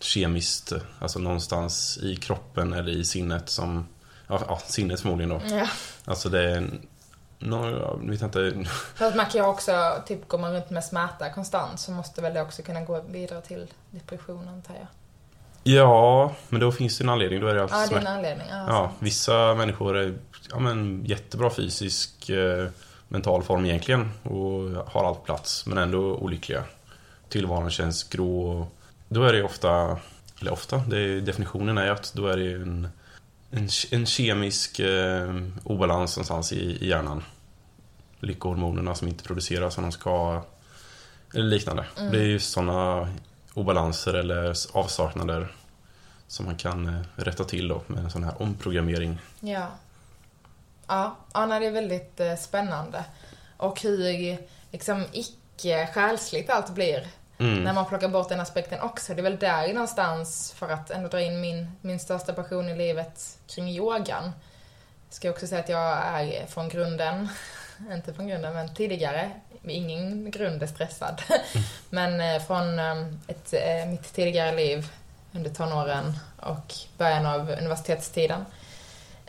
kemiskt, alltså någonstans i kroppen eller i sinnet som, ja, ja sinnet förmodligen då. Ja. Alltså det är, nå, jag vet inte, För att man kan ju också, typ går man runt med smärta konstant så måste väl det också kunna gå vidare till depression antar jag. ja, men då finns det en anledning, då är det alltså Ja, det är en anledning. Ja, Ja, vissa människor är ja, men, jättebra fysisk, eh, mental form egentligen och har allt plats, men ändå olyckliga. Tillvaron känns grå. Då är det ofta, eller ofta, det är, definitionen är att då är det en, en, en kemisk eh, obalans någonstans i, i hjärnan. Lyckohormonerna som inte produceras som de ska, eller liknande. Mm. Det är ju sådana obalanser eller avsaknader som man kan eh, rätta till då med en sån här omprogrammering. Ja. Ja, ja nej, det är väldigt eh, spännande. Och hur liksom icke-själsligt allt blir Mm. när man plockar bort den aspekten också. Det är väl där någonstans, för att ändå dra in min, min största passion i livet kring yogan. Ska jag också säga att jag är från grunden, inte från grunden men tidigare, ingen grund är stressad. Men eh, från eh, ett, eh, mitt tidigare liv under tonåren och början av universitetstiden.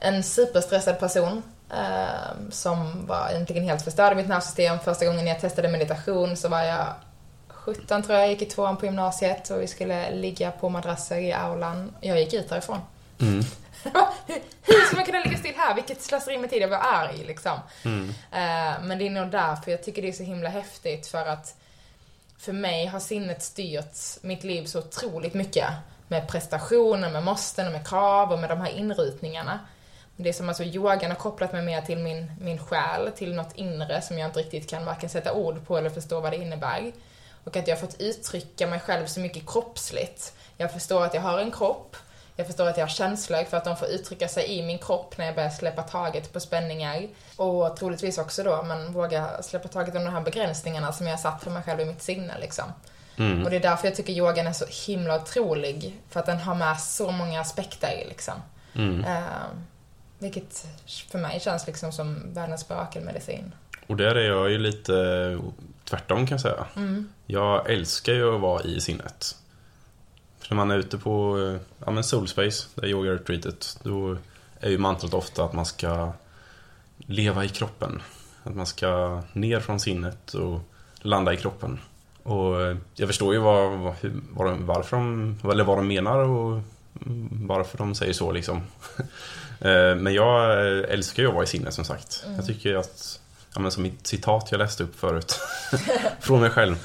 En superstressad person eh, som var egentligen helt förstörd i mitt nervsystem. Första gången jag testade meditation så var jag 17 tror jag, gick i tvåan på gymnasiet och vi skulle ligga på madrasser i aulan. Jag gick ut därifrån. Mm. Hur ska man kunna ligga still här? Vilket slöseri med tid. Jag var arg liksom. Mm. Eh, Men det är nog därför jag tycker det är så himla häftigt för att för mig har sinnet styrt mitt liv så otroligt mycket. Med prestationer, med måsten och med krav och med de här inrutningarna. Det är som alltså yogan har kopplat mig mer till min, min själ, till något inre som jag inte riktigt kan varken sätta ord på eller förstå vad det innebär. Och att jag har fått uttrycka mig själv så mycket kroppsligt. Jag förstår att jag har en kropp, jag förstår att jag har känslor för att de får uttrycka sig i min kropp när jag börjar släppa taget på spänningar. Och troligtvis också då, men våga släppa taget om de här begränsningarna som jag har satt för mig själv i mitt sinne liksom. Mm. Och det är därför jag tycker yogan är så himla otrolig. För att den har med så många aspekter liksom. Mm. Eh, vilket för mig känns liksom som världens mirakelmedicin. Och där är jag ju lite tvärtom kan jag säga. Mm. Jag älskar ju att vara i sinnet. För när man är ute på eh, ja, men Soulspace, det är yoga-retreatet, då är ju mantrat ofta att man ska leva i kroppen. Att man ska ner från sinnet och landa i kroppen. Och eh, jag förstår ju vad, vad, varför de, eller vad de menar och mm, varför de säger så liksom. Eh, Men jag älskar ju att vara i sinne som sagt. Jag tycker att, ja, men som mitt citat jag läste upp förut, från mig själv,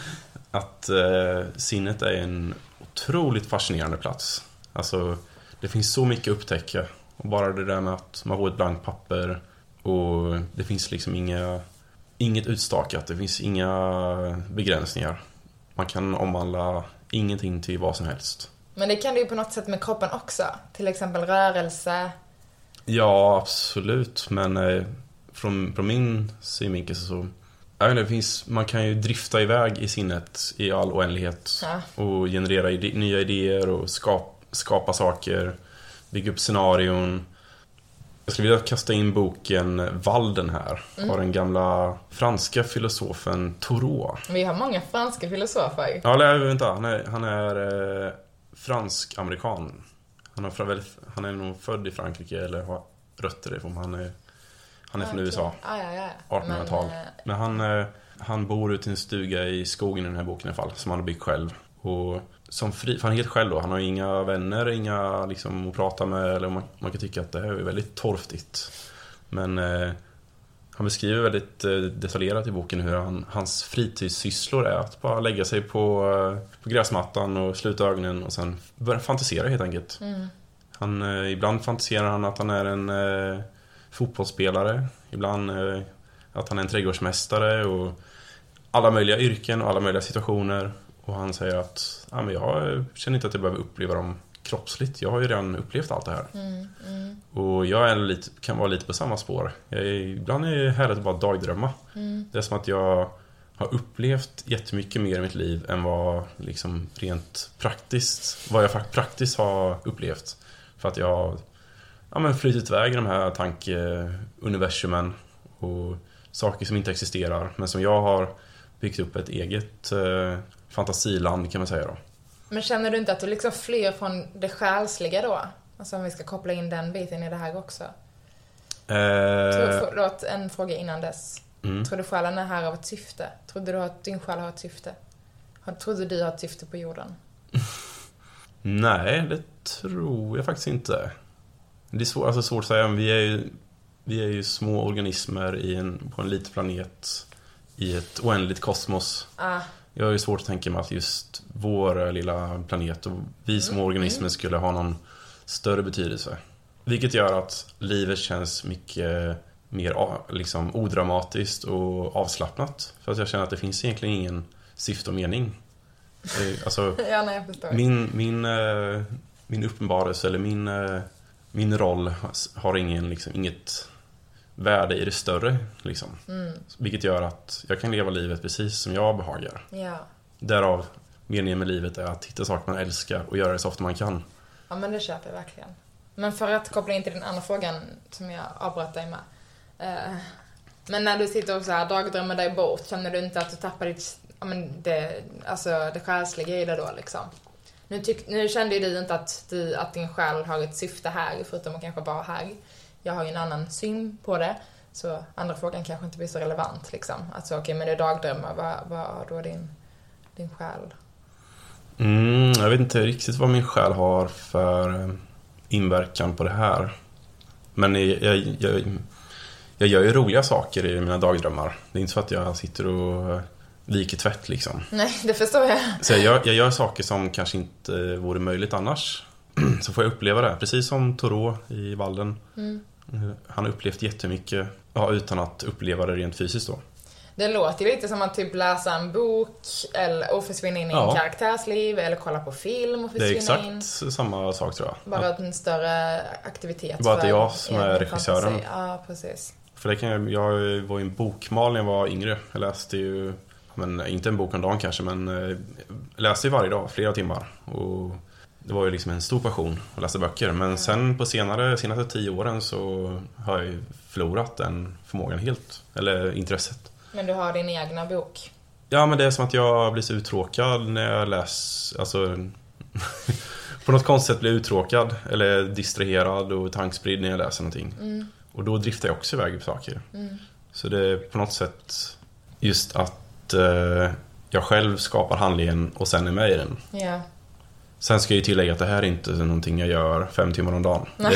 att eh, sinnet är en otroligt fascinerande plats. Alltså, det finns så mycket att upptäcka. Och bara det där med att man får ett blankt papper och det finns liksom inga, inget utstakat, det finns inga begränsningar. Man kan omvandla ingenting till vad som helst. Men det kan du ju på något sätt med kroppen också. Till exempel rörelse. Ja, absolut. Men eh, från, från min synvinkel så... Jag vet inte, det finns, man kan ju drifta iväg i sinnet i all oändlighet. Ja. Och generera ide, nya idéer och skap, skapa saker. Bygga upp scenarion. Jag skulle vilja kasta in boken Walden här. Av den gamla franska filosofen Thoreau. Vi har många franska filosofer. Ja, eller vänta. Är, han är eh, fransk-amerikan. Han, har han är nog född i Frankrike eller har rötter därifrån. Han är, han är från Okej. USA. Ah, ja, ja, ja. 1800-tal. Men, eh, Men han, eh, han bor ute i en stuga i skogen i den här boken i alla fall, som han har byggt själv. Och som fri, han är helt själv då. Han har inga vänner, inga liksom att prata med. Eller man, man kan tycka att det här är väldigt torftigt. Men eh, han beskriver väldigt eh, detaljerat i boken hur han, hans fritidssysslor är att bara lägga sig på, eh, på gräsmattan och sluta ögonen och sen börja fantisera helt enkelt. Mm. Han, eh, ibland fantiserar han att han är en eh, fotbollsspelare. Ibland eh, att han är en trädgårdsmästare och alla möjliga yrken och alla möjliga situationer. Och han säger att ja, men jag känner inte att jag behöver uppleva dem kroppsligt. Jag har ju redan upplevt allt det här. Mm, mm, Och jag är lite, kan vara lite på samma spår. Är, ibland är det härligt att bara dagdrömma. mm. Det är som att jag har upplevt jättemycket mer i mitt liv än vad liksom rent praktiskt, vad jag praktiskt har upplevt. För att jag har ja, men flytit iväg i de här tankeuniversumen och saker som inte existerar men som jag har byggt upp ett eget eh, fantasiland kan man säga då. Men känner du inte att du liksom flyr från det själsliga då? Alltså om vi ska koppla in den biten i det här också. Tror, Eh, förlåt, en fråga innan dess. mm. Tror du själen är här av ett syfte? Trodde du att din själ har ett syfte? Har- Trodde du har ett syfte på jorden? Nej, det tror jag faktiskt inte. Det är svår, alltså svårt att säga, vi är ju, vi är ju små organismer i en, på en liten planet i ett oändligt kosmos. Ah, Jag har ju svårt att tänka mig att just vår lilla planet och vi små organismer skulle ha någon större betydelse. Vilket gör att livet känns mycket mer liksom, odramatiskt och avslappnat. För att jag känner att det finns egentligen ingen syfte och mening. Eh, Alltså, ja, nej, min, min, eh, min uppenbarelse eller min, eh, min roll har ingen, liksom, inget värde i det större. Liksom. Mm, Vilket gör att jag kan leva livet precis som jag behagar. ja. Därav meningen med livet är att hitta saker man älskar och göra det så ofta man kan. ja, men det köper jag verkligen. Men för att koppla in till den andra frågan som jag avbröt dig med. Eh, men när du sitter och så här dagdrömmer dig bort, känner du inte att du tappar ditt, ja men det, alltså det själsliga i det då liksom? Nu, tyck, nu kände ju du inte att, du, att din själ har ett syfte här, förutom att kanske vara här. Jag har ju en annan syn på det. Så andra frågan kanske inte blir så relevant liksom. Alltså okej, men det är dagdrömmar, vad, vad har då din, din själ? Mm, jag vet inte riktigt vad min själ har för eh, inverkan på det här. Men jag, jag, jag, gör ju roliga saker i mina dagdrömmar. Det är inte så att jag sitter och eh, viker tvätt liksom. Nej, det förstår jag. Så jag gör, jag gör saker som kanske inte vore möjligt annars. Så får jag uppleva det, precis som Thoreau i Valden. Mm. Han har upplevt jättemycket ja, utan att uppleva det rent fysiskt då. Det låter ju lite som att typ läsa en bok eller, och försvinna in i en Ja. karaktärs liv eller kolla på film och Det är försvinna in. exakt samma sak tror jag. Bara en större aktivitet. Bara att det är jag som är regissören. Ja, precis. För det kan jag, jag var ju en bokmal när jag var yngre. Jag läste ju, men inte en bok om dagen kanske, men eh, läste ju varje dag, flera timmar. Och det var ju liksom en stor passion att läsa böcker. Men sen på senare, senaste tio åren så har jag ju förlorat den förmågan helt. Eller intresset. Men du har din egna bok. Ja, men det är som att jag blir så uttråkad när jag läser, alltså på något konstigt sätt blir jag uttråkad eller distraherad och tankspridd när jag läser någonting. Mm. Och då driftar jag också iväg på saker. Mm. Så det är på något sätt just att eh, jag själv skapar handlingen och sen är med i den. Ja. Sen ska jag ju tillägga att det här är inte någonting jag gör fem timmar om dagen.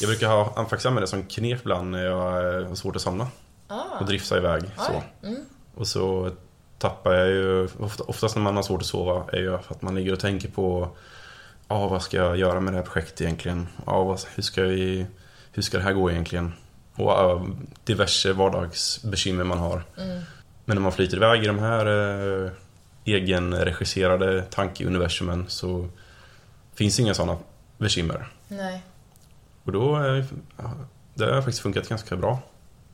Jag brukar ha, faktiskt använda det som knep ibland när jag eh, har svårt att somna. Ah. Och drifta iväg så. Mm. Och så tappar jag ju, ofta, oftast när man har svårt att sova är ju för att man ligger och tänker på Ja, vad ska jag göra med det här projektet egentligen? Ja, vad, hur, ska vi, hur ska det här gå egentligen? Och ja, diverse vardagsbekymmer man har. Mm. Men när man flyter iväg i de här eh, egenregisserade tankeuniversumen så finns inga sådana bekymmer. Nej. Och då är, ja, det har faktiskt funkat ganska bra.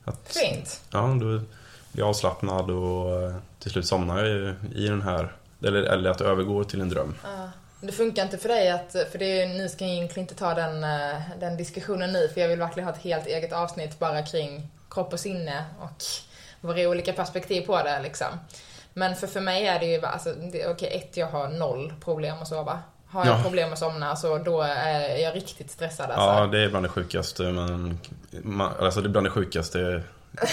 Att, Fint. Ja, då blir jag avslappnad och eh, till slut somnar jag i, den här. Eller, eller att det övergår till en dröm. Ja. Det funkar inte för dig att, för det är, ni ska egentligen inte ta den, eh, den diskussionen nu för jag vill verkligen ha ett helt eget avsnitt bara kring kropp och sinne och våra olika perspektiv på det liksom. Men för, för mig är det ju, alltså, okej ett, jag har noll problem att sova. Har jag Ja. problem att somna så då är jag riktigt stressad alltså. Ja, det är bland det sjukaste men, man, alltså det är bland det sjukaste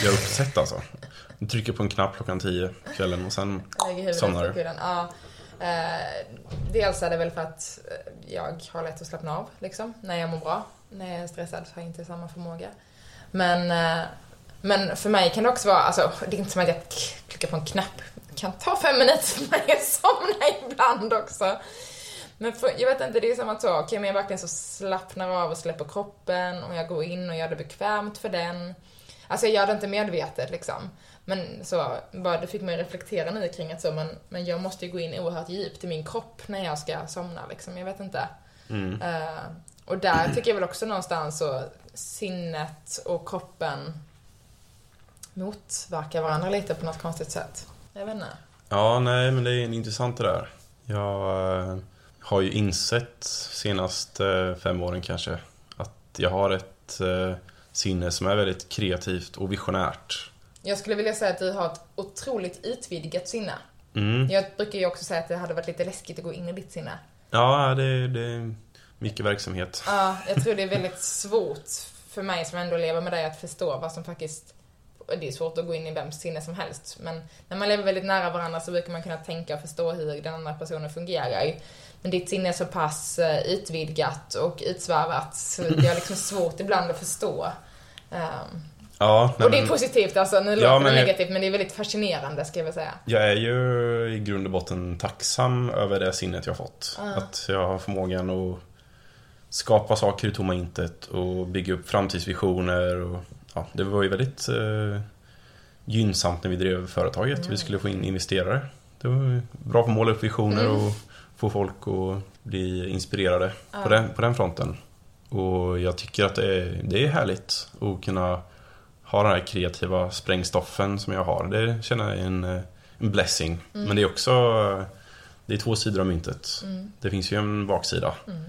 jag uppsett alltså. Du trycker på en knapp klockan 10 på kvällen och sen somnar du. Ja. Eh, dels är det väl för att eh, jag har lätt att slappna av, liksom, när jag mår bra. När jag är stressad så har jag inte samma förmåga. Men, eh, men för mig kan det också vara, alltså, det är inte som att jag klickar på en knapp. Kan ta fem minuter för mig att somna ibland också. Men för, jag vet inte, det är som att så, okej men jag verkligen så slappnar av och släpper kroppen och jag går in och gör det bekvämt för den. Alltså jag gör det inte medvetet liksom. Men så, bara, det fick mig reflektera nu kring att så, men, men jag måste ju gå in oerhört djupt i min kropp när jag ska somna liksom. Jag vet inte. Mm. Eh, och där tycker jag väl också någonstans så sinnet och kroppen motverkar varandra lite på något konstigt sätt. Jag vet inte. Ja, nej, men det är intressant det där. Jag eh, har ju insett senast eh, fem åren kanske att jag har ett eh, sinne som är väldigt kreativt och visionärt. Jag skulle vilja säga att du har ett otroligt utvidgat sinne. Mm. Jag brukar ju också säga att det hade varit lite läskigt att gå in i ditt sinne. Ja, det, det är mycket verksamhet. Ja, jag tror det är väldigt svårt för mig som ändå lever med dig att förstå vad som faktiskt... Det är svårt att gå in i vems sinne som helst, men när man lever väldigt nära varandra så brukar man kunna tänka och förstå hur den andra personen fungerar. Men ditt sinne är så pass eh, utvidgat och utsvävat så det är liksom svårt ibland att förstå. Ehm, Ja, och det är men positivt alltså, nu Ja, låter det negativt men det är väldigt fascinerande ska jag väl säga. jag är ju i grund och botten tacksam över det sinnet jag har fått. Ja. Att jag har förmågan att skapa saker ur tomma intet och bygga upp framtidsvisioner. Och, ja, det var ju väldigt eh, gynnsamt när vi drev företaget. Vi skulle få in investerare. Det var bra på att måla upp visioner Mm. och få folk att bli inspirerade Ja. på, den, på den fronten. Och jag tycker att det är, det är härligt att kunna ha den här kreativa sprängstoffen som jag har. Det känner jag är en, eh, en blessing. Men det är också det är två sidor av myntet. Mm. Det finns ju en baksida. Mm.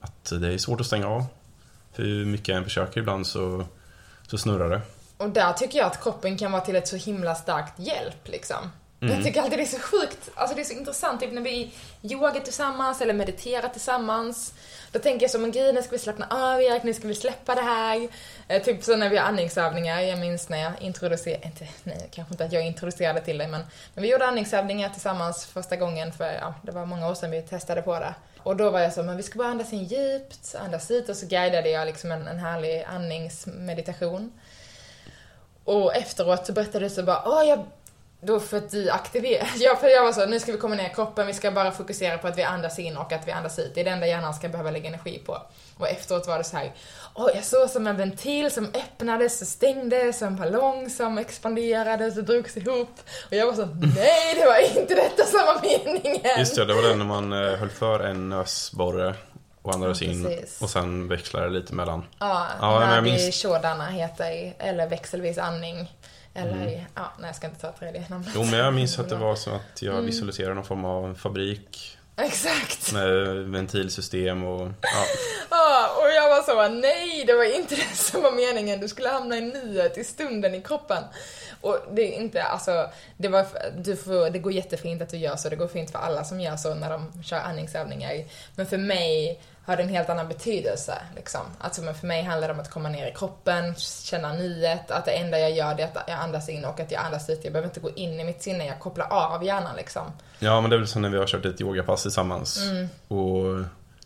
Att det är svårt att stänga av. Hur mycket jag än försöker ibland så, så snurrar det. Och där tycker jag att kroppen kan vara till ett så himla starkt hjälp liksom. Mm. Jag tycker alltid det är så sjukt, alltså det är så intressant, typ när vi yogar tillsammans eller mediterar tillsammans. Då tänker jag så, men gud, nu ska vi slappna av Erik, nu ska vi släppa det här. Eh, typ så när vi har andningsövningar, jag minns när jag introducerade, inte, nej, kanske inte att jag introducerade till dig, men, men vi gjorde andningsövningar tillsammans första gången för, ja, det var många år sedan vi testade på det. Och då var jag så, men vi ska bara andas in djupt, andas ut och så guidade jag liksom en, en härlig andningsmeditation. Och efteråt så berättade du så bara, åh jag... Då för att du aktiverar... Ja, för jag var så, nu ska vi komma ner i kroppen, vi ska bara fokusera på att vi andas in och att vi andas ut. Det är det enda hjärnan ska behöva lägga energi på. Och efteråt var det så här, åh jag såg som en ventil som öppnades och stängdes, som en ballong som expanderades och drogs ihop. Och jag var så, nej det var inte detta som var meningen! Just det, det var den när man eh, höll för en nösborre och andades Ja, in och sen växlade lite mellan. Ja, Ja, men jag minns- heter, eller växelvis andning. Eller, ja, nej jag ska inte ta tredje namn. Jo, men jag minns att det var så att jag Mm. visualiserade någon form av fabrik Exakt. med ventilsystem och ja, Ja, och jag var så, nej, det var inte det som var meningen. Du skulle hamna i nuet, i stunden, i kroppen. Och det är inte, alltså, det, var, du får, det går jättefint att du gör så, det går fint för alla som gör så när de kör andningsövningar. Men för mig har det en helt annan betydelse. Liksom. Alltså, men för mig handlar det om att komma ner i kroppen, känna nuet, att det enda jag gör är att jag andas in och att jag andas ut. Jag behöver inte gå in i mitt sinne, jag kopplar av hjärnan liksom. Ja, men det är väl som när vi har kört ett yogapass tillsammans. Mm. Och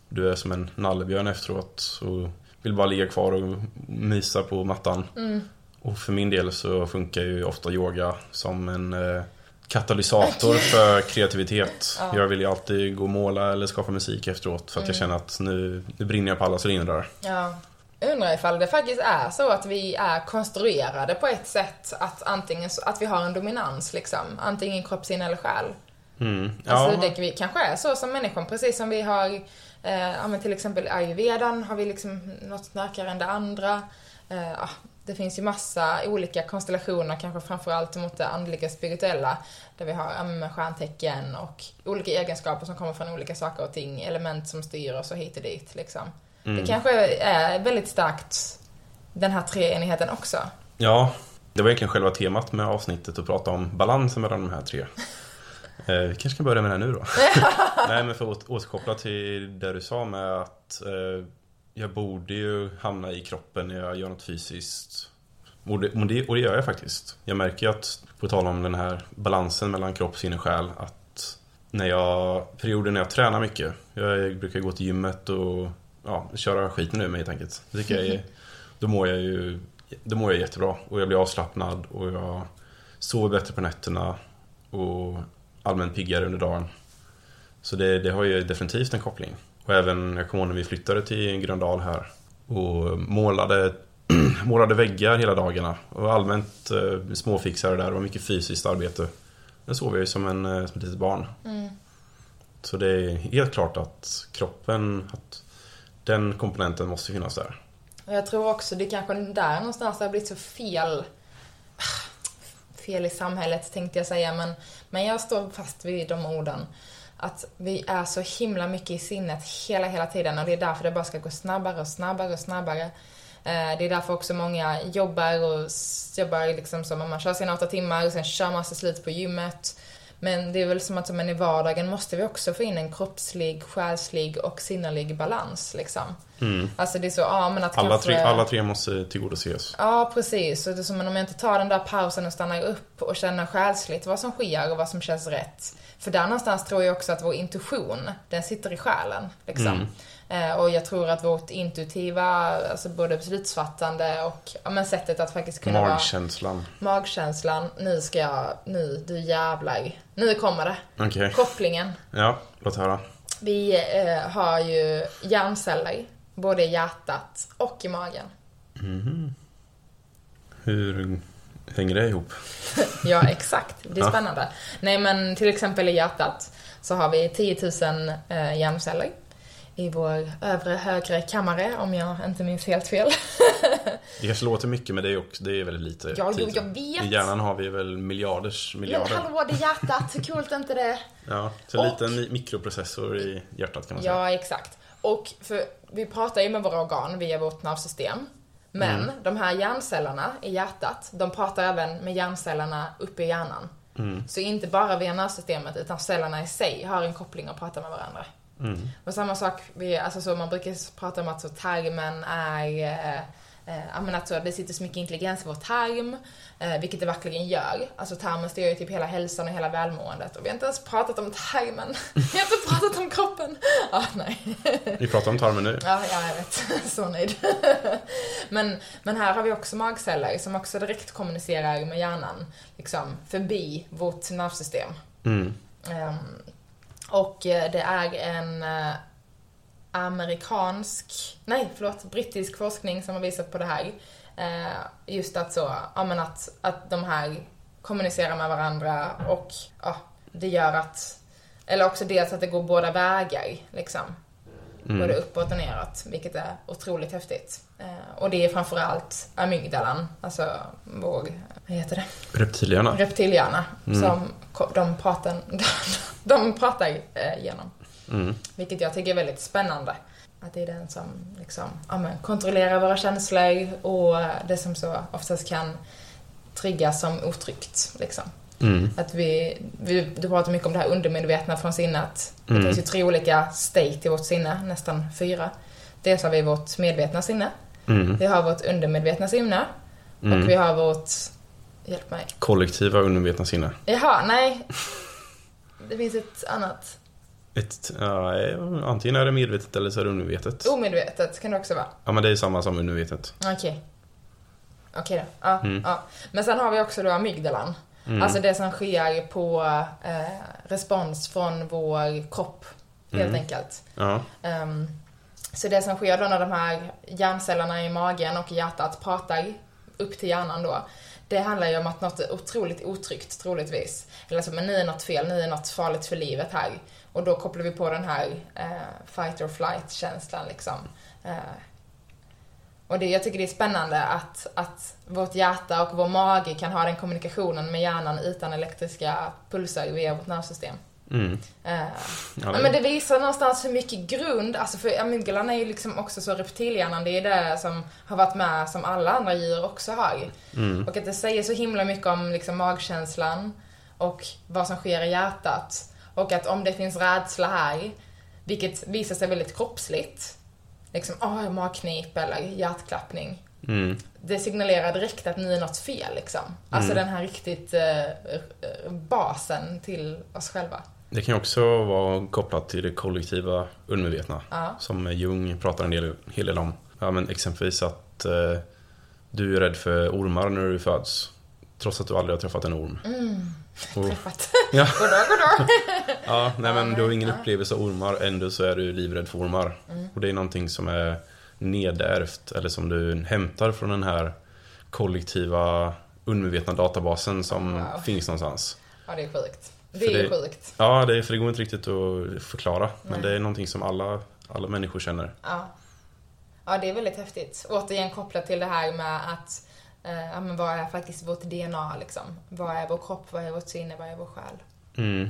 du är som en nallebjörn efteråt och vill bara ligga kvar och mysa på mattan. Mm. Och för min del så funkar ju ofta yoga som en eh, katalysator för kreativitet. Ja. Jag vill ju alltid gå och måla eller skapa musik efteråt för att mm. jag känner att nu, nu brinner jag på alla cylindrar. Ja. Undrar ifall det faktiskt är så att vi är konstruerade på ett sätt att antingen att vi har en dominans liksom. Antingen kropp, sinne eller själ. Mm. Ja. Alltså det vi kanske är så som människan, precis som vi har, eh, till exempel ayurvedan har vi liksom något starkare än det andra. Eh, det finns ju massa olika konstellationer, kanske framförallt mot det andliga spirituella, där vi har ja, stjärntecken och olika egenskaper som kommer från olika saker och ting, element som styr oss och hit och dit liksom. Mm. Det kanske är väldigt starkt, den här treenigheten också. Ja, det var egentligen själva temat med avsnittet att prata om balansen mellan de här tre. Eh, vi kanske kan börja med det nu då. Nej men för att återkoppla till det du sa med att eh, jag borde ju hamna i kroppen när jag gör något fysiskt. Och det, och det, gör jag faktiskt. Jag märker ju att, på tal om den här balansen mellan kropp, sinne och själ, att när jag, perioder när jag tränar mycket, jag brukar gå till gymmet och ja, köra skiten ur mig helt enkelt. Det jag är, då mår jag ju då mår jag jättebra och jag blir avslappnad och jag sover bättre på nätterna och allmänt piggare under dagen. Så det, det har ju definitivt en koppling. Och även, jag kommer ihåg när vi flyttade till Gröndal här och målade, målade väggar hela dagarna. Och allmänt eh, småfixade där, det var mycket fysiskt arbete. Där sov jag ju som, en, eh, som ett litet barn. Mm. Så det är helt klart att kroppen, att den komponenten måste finnas där. Jag tror också det är kanske där någonstans det har blivit så fel fel i samhället tänkte jag säga, men, men jag står fast vid de orden att vi är så himla mycket i sinnet hela, hela tiden och det är därför det bara ska gå snabbare och snabbare och snabbare. Eh, det är därför också många jobbar och jobbar liksom som man kör sina åtta timmar och sen kör man sig slut på gymmet. Men det är väl som att men i vardagen måste vi också få in en kroppslig, själslig och sinnerlig balans liksom. Mm. Alltså det är så, ja men att alla, kanske... tre, alla tre måste tillgodoses. Ja, precis. Och det är som om jag inte tar den där pausen och stannar upp och känner själsligt vad som sker och vad som känns rätt. För där någonstans tror jag också att vår intuition, den sitter i själen. Liksom. Mm. Eh, och jag tror att vårt intuitiva, alltså både beslutsfattande och ja, men sättet att faktiskt kunna Magkänslan. vara... Magkänslan. Nu ska jag, nu, du jävlar. Nu kommer det. Okay. Kopplingen. Ja, låt höra. Vi eh, har ju hjärnceller, både i hjärtat och i magen. Mm. Hur hänger det ihop? ja, exakt. Det är spännande. Nej, men till exempel i hjärtat så har vi 10 000 eh, hjärnceller i vår övre högre kammare, om jag inte minns helt fel. det kanske låter mycket, men det är, också, det är väldigt lite. Ja, jo, jag vet. I hjärnan har vi väl miljarders miljarder. Men hallå, det är hjärtat, coolt inte det? Ja, så en liten mikroprocessor i hjärtat kan man säga. Ja, exakt. Och för vi pratar ju med våra organ via vårt nervsystem. Men mm. de här hjärncellerna i hjärtat, de pratar även med hjärncellerna uppe i hjärnan. Mm. Så inte bara via nervsystemet, utan cellerna i sig har en koppling och pratar med varandra. Mm. Och samma sak, alltså så man brukar prata om att så tarmen är eh, Eh, men alltså, det sitter så mycket intelligens i vår tarm, eh, vilket det verkligen gör. Alltså tarmen styr ju typ hela hälsan och hela välmåendet. Och vi har inte ens pratat om tarmen. Vi har inte pratat om kroppen. Ah, nej. Vi pratar om tarmen nu. Ja, ja jag vet. Så nöjd. men, men här har vi också magceller som också direkt kommunicerar med hjärnan, liksom förbi vårt nervsystem. Mm. Um, och eh, det är en eh, amerikansk, nej förlåt, brittisk forskning som har visat på det här. Eh, just att så, ja men att, att de här kommunicerar med varandra och ja, det gör att, eller också dels att det går båda vägar liksom. Mm. Både uppåt och neråt, vilket är otroligt häftigt. Eh, och det är framförallt amygdalan, alltså vår, vad heter det? Reptilhjärna. Reptilhjärna, mm. som de pratar, de pratar eh, genom. Mm. Vilket jag tycker är väldigt spännande. att det är den som liksom, ja, men, kontrollerar våra känslor och det som så oftast kan triggas som otryggt. Liksom. Mm. Att vi, vi, du pratar mycket om det här undermedvetna från sinnet. Det Mm. finns ju tre olika state i vårt sinne, nästan fyra. Dels har vi vårt medvetna sinne, Mm. vi har vårt undermedvetna sinne Mm. och vi har vårt... Hjälp mig. Kollektiva undermedvetna sinne. Jaha, nej. Det finns ett annat. Ett, ja, antingen är det medvetet eller så är det undermedvetet. Omedvetet kan det också vara. Ja, men det är samma som undermedvetet. Okej. Okej då. Ja, Mm. ja. Men sen har vi också då amygdalan. Mm. Alltså det som sker på eh, respons från vår kropp, helt Mm. enkelt. Ja. Ehm, så det som sker då när de här hjärncellerna i magen och i hjärtat pratar upp till hjärnan då, det handlar ju om att något är otroligt otryggt, troligtvis. Eller så, men ni är något fel, ni är något farligt för livet här. Och då kopplar vi på den här eh, fight or flight-känslan liksom. Eh, och det, jag tycker det är spännande att, att vårt hjärta och vår mage kan ha den kommunikationen med hjärnan utan elektriska pulser via vårt nervsystem. Mm. Ja, Ja, det- men det visar någonstans hur mycket grund, alltså för amygdalan är ju liksom också så reptilhjärnan, det är det som har varit med som alla andra djur också har. Mm. Och att det säger så himla mycket om liksom magkänslan och vad som sker i hjärtat. Och att om det finns rädsla här, vilket visar sig väldigt kroppsligt, liksom åh, magknip eller hjärtklappning. Mm. Det signalerar direkt att ni är något fel liksom. Alltså Mm. den här riktigt eh, eh, basen till oss själva. Det kan ju också vara kopplat till det kollektiva undermedvetna. Ja. Som Jung pratar en del, hel del om. Ja, men exempelvis att eh, du är rädd för ormar när du föds. Trots att du aldrig har träffat en orm. Mm. Och, Träffat. ja, Goddag, goddag. ja, nej men du har ingen upplevelse av ormar, ändå så är du livrädd för ormar. Mm. Och det är någonting som är nedärvt, eller som du hämtar från den här kollektiva undermedvetna databasen som Wow. finns någonstans. Ja, det är sjukt. Det För är det- sjukt. Ja, det, för det går inte riktigt att förklara. Men Nej. det är någonting som alla, alla människor känner. Ja. ja, det är väldigt häftigt. Återigen kopplat till det här med att eh, ja, men vad är faktiskt vårt DNA liksom? Vad är vår kropp? Vad är vårt sinne? Vad är vår själ? Mm.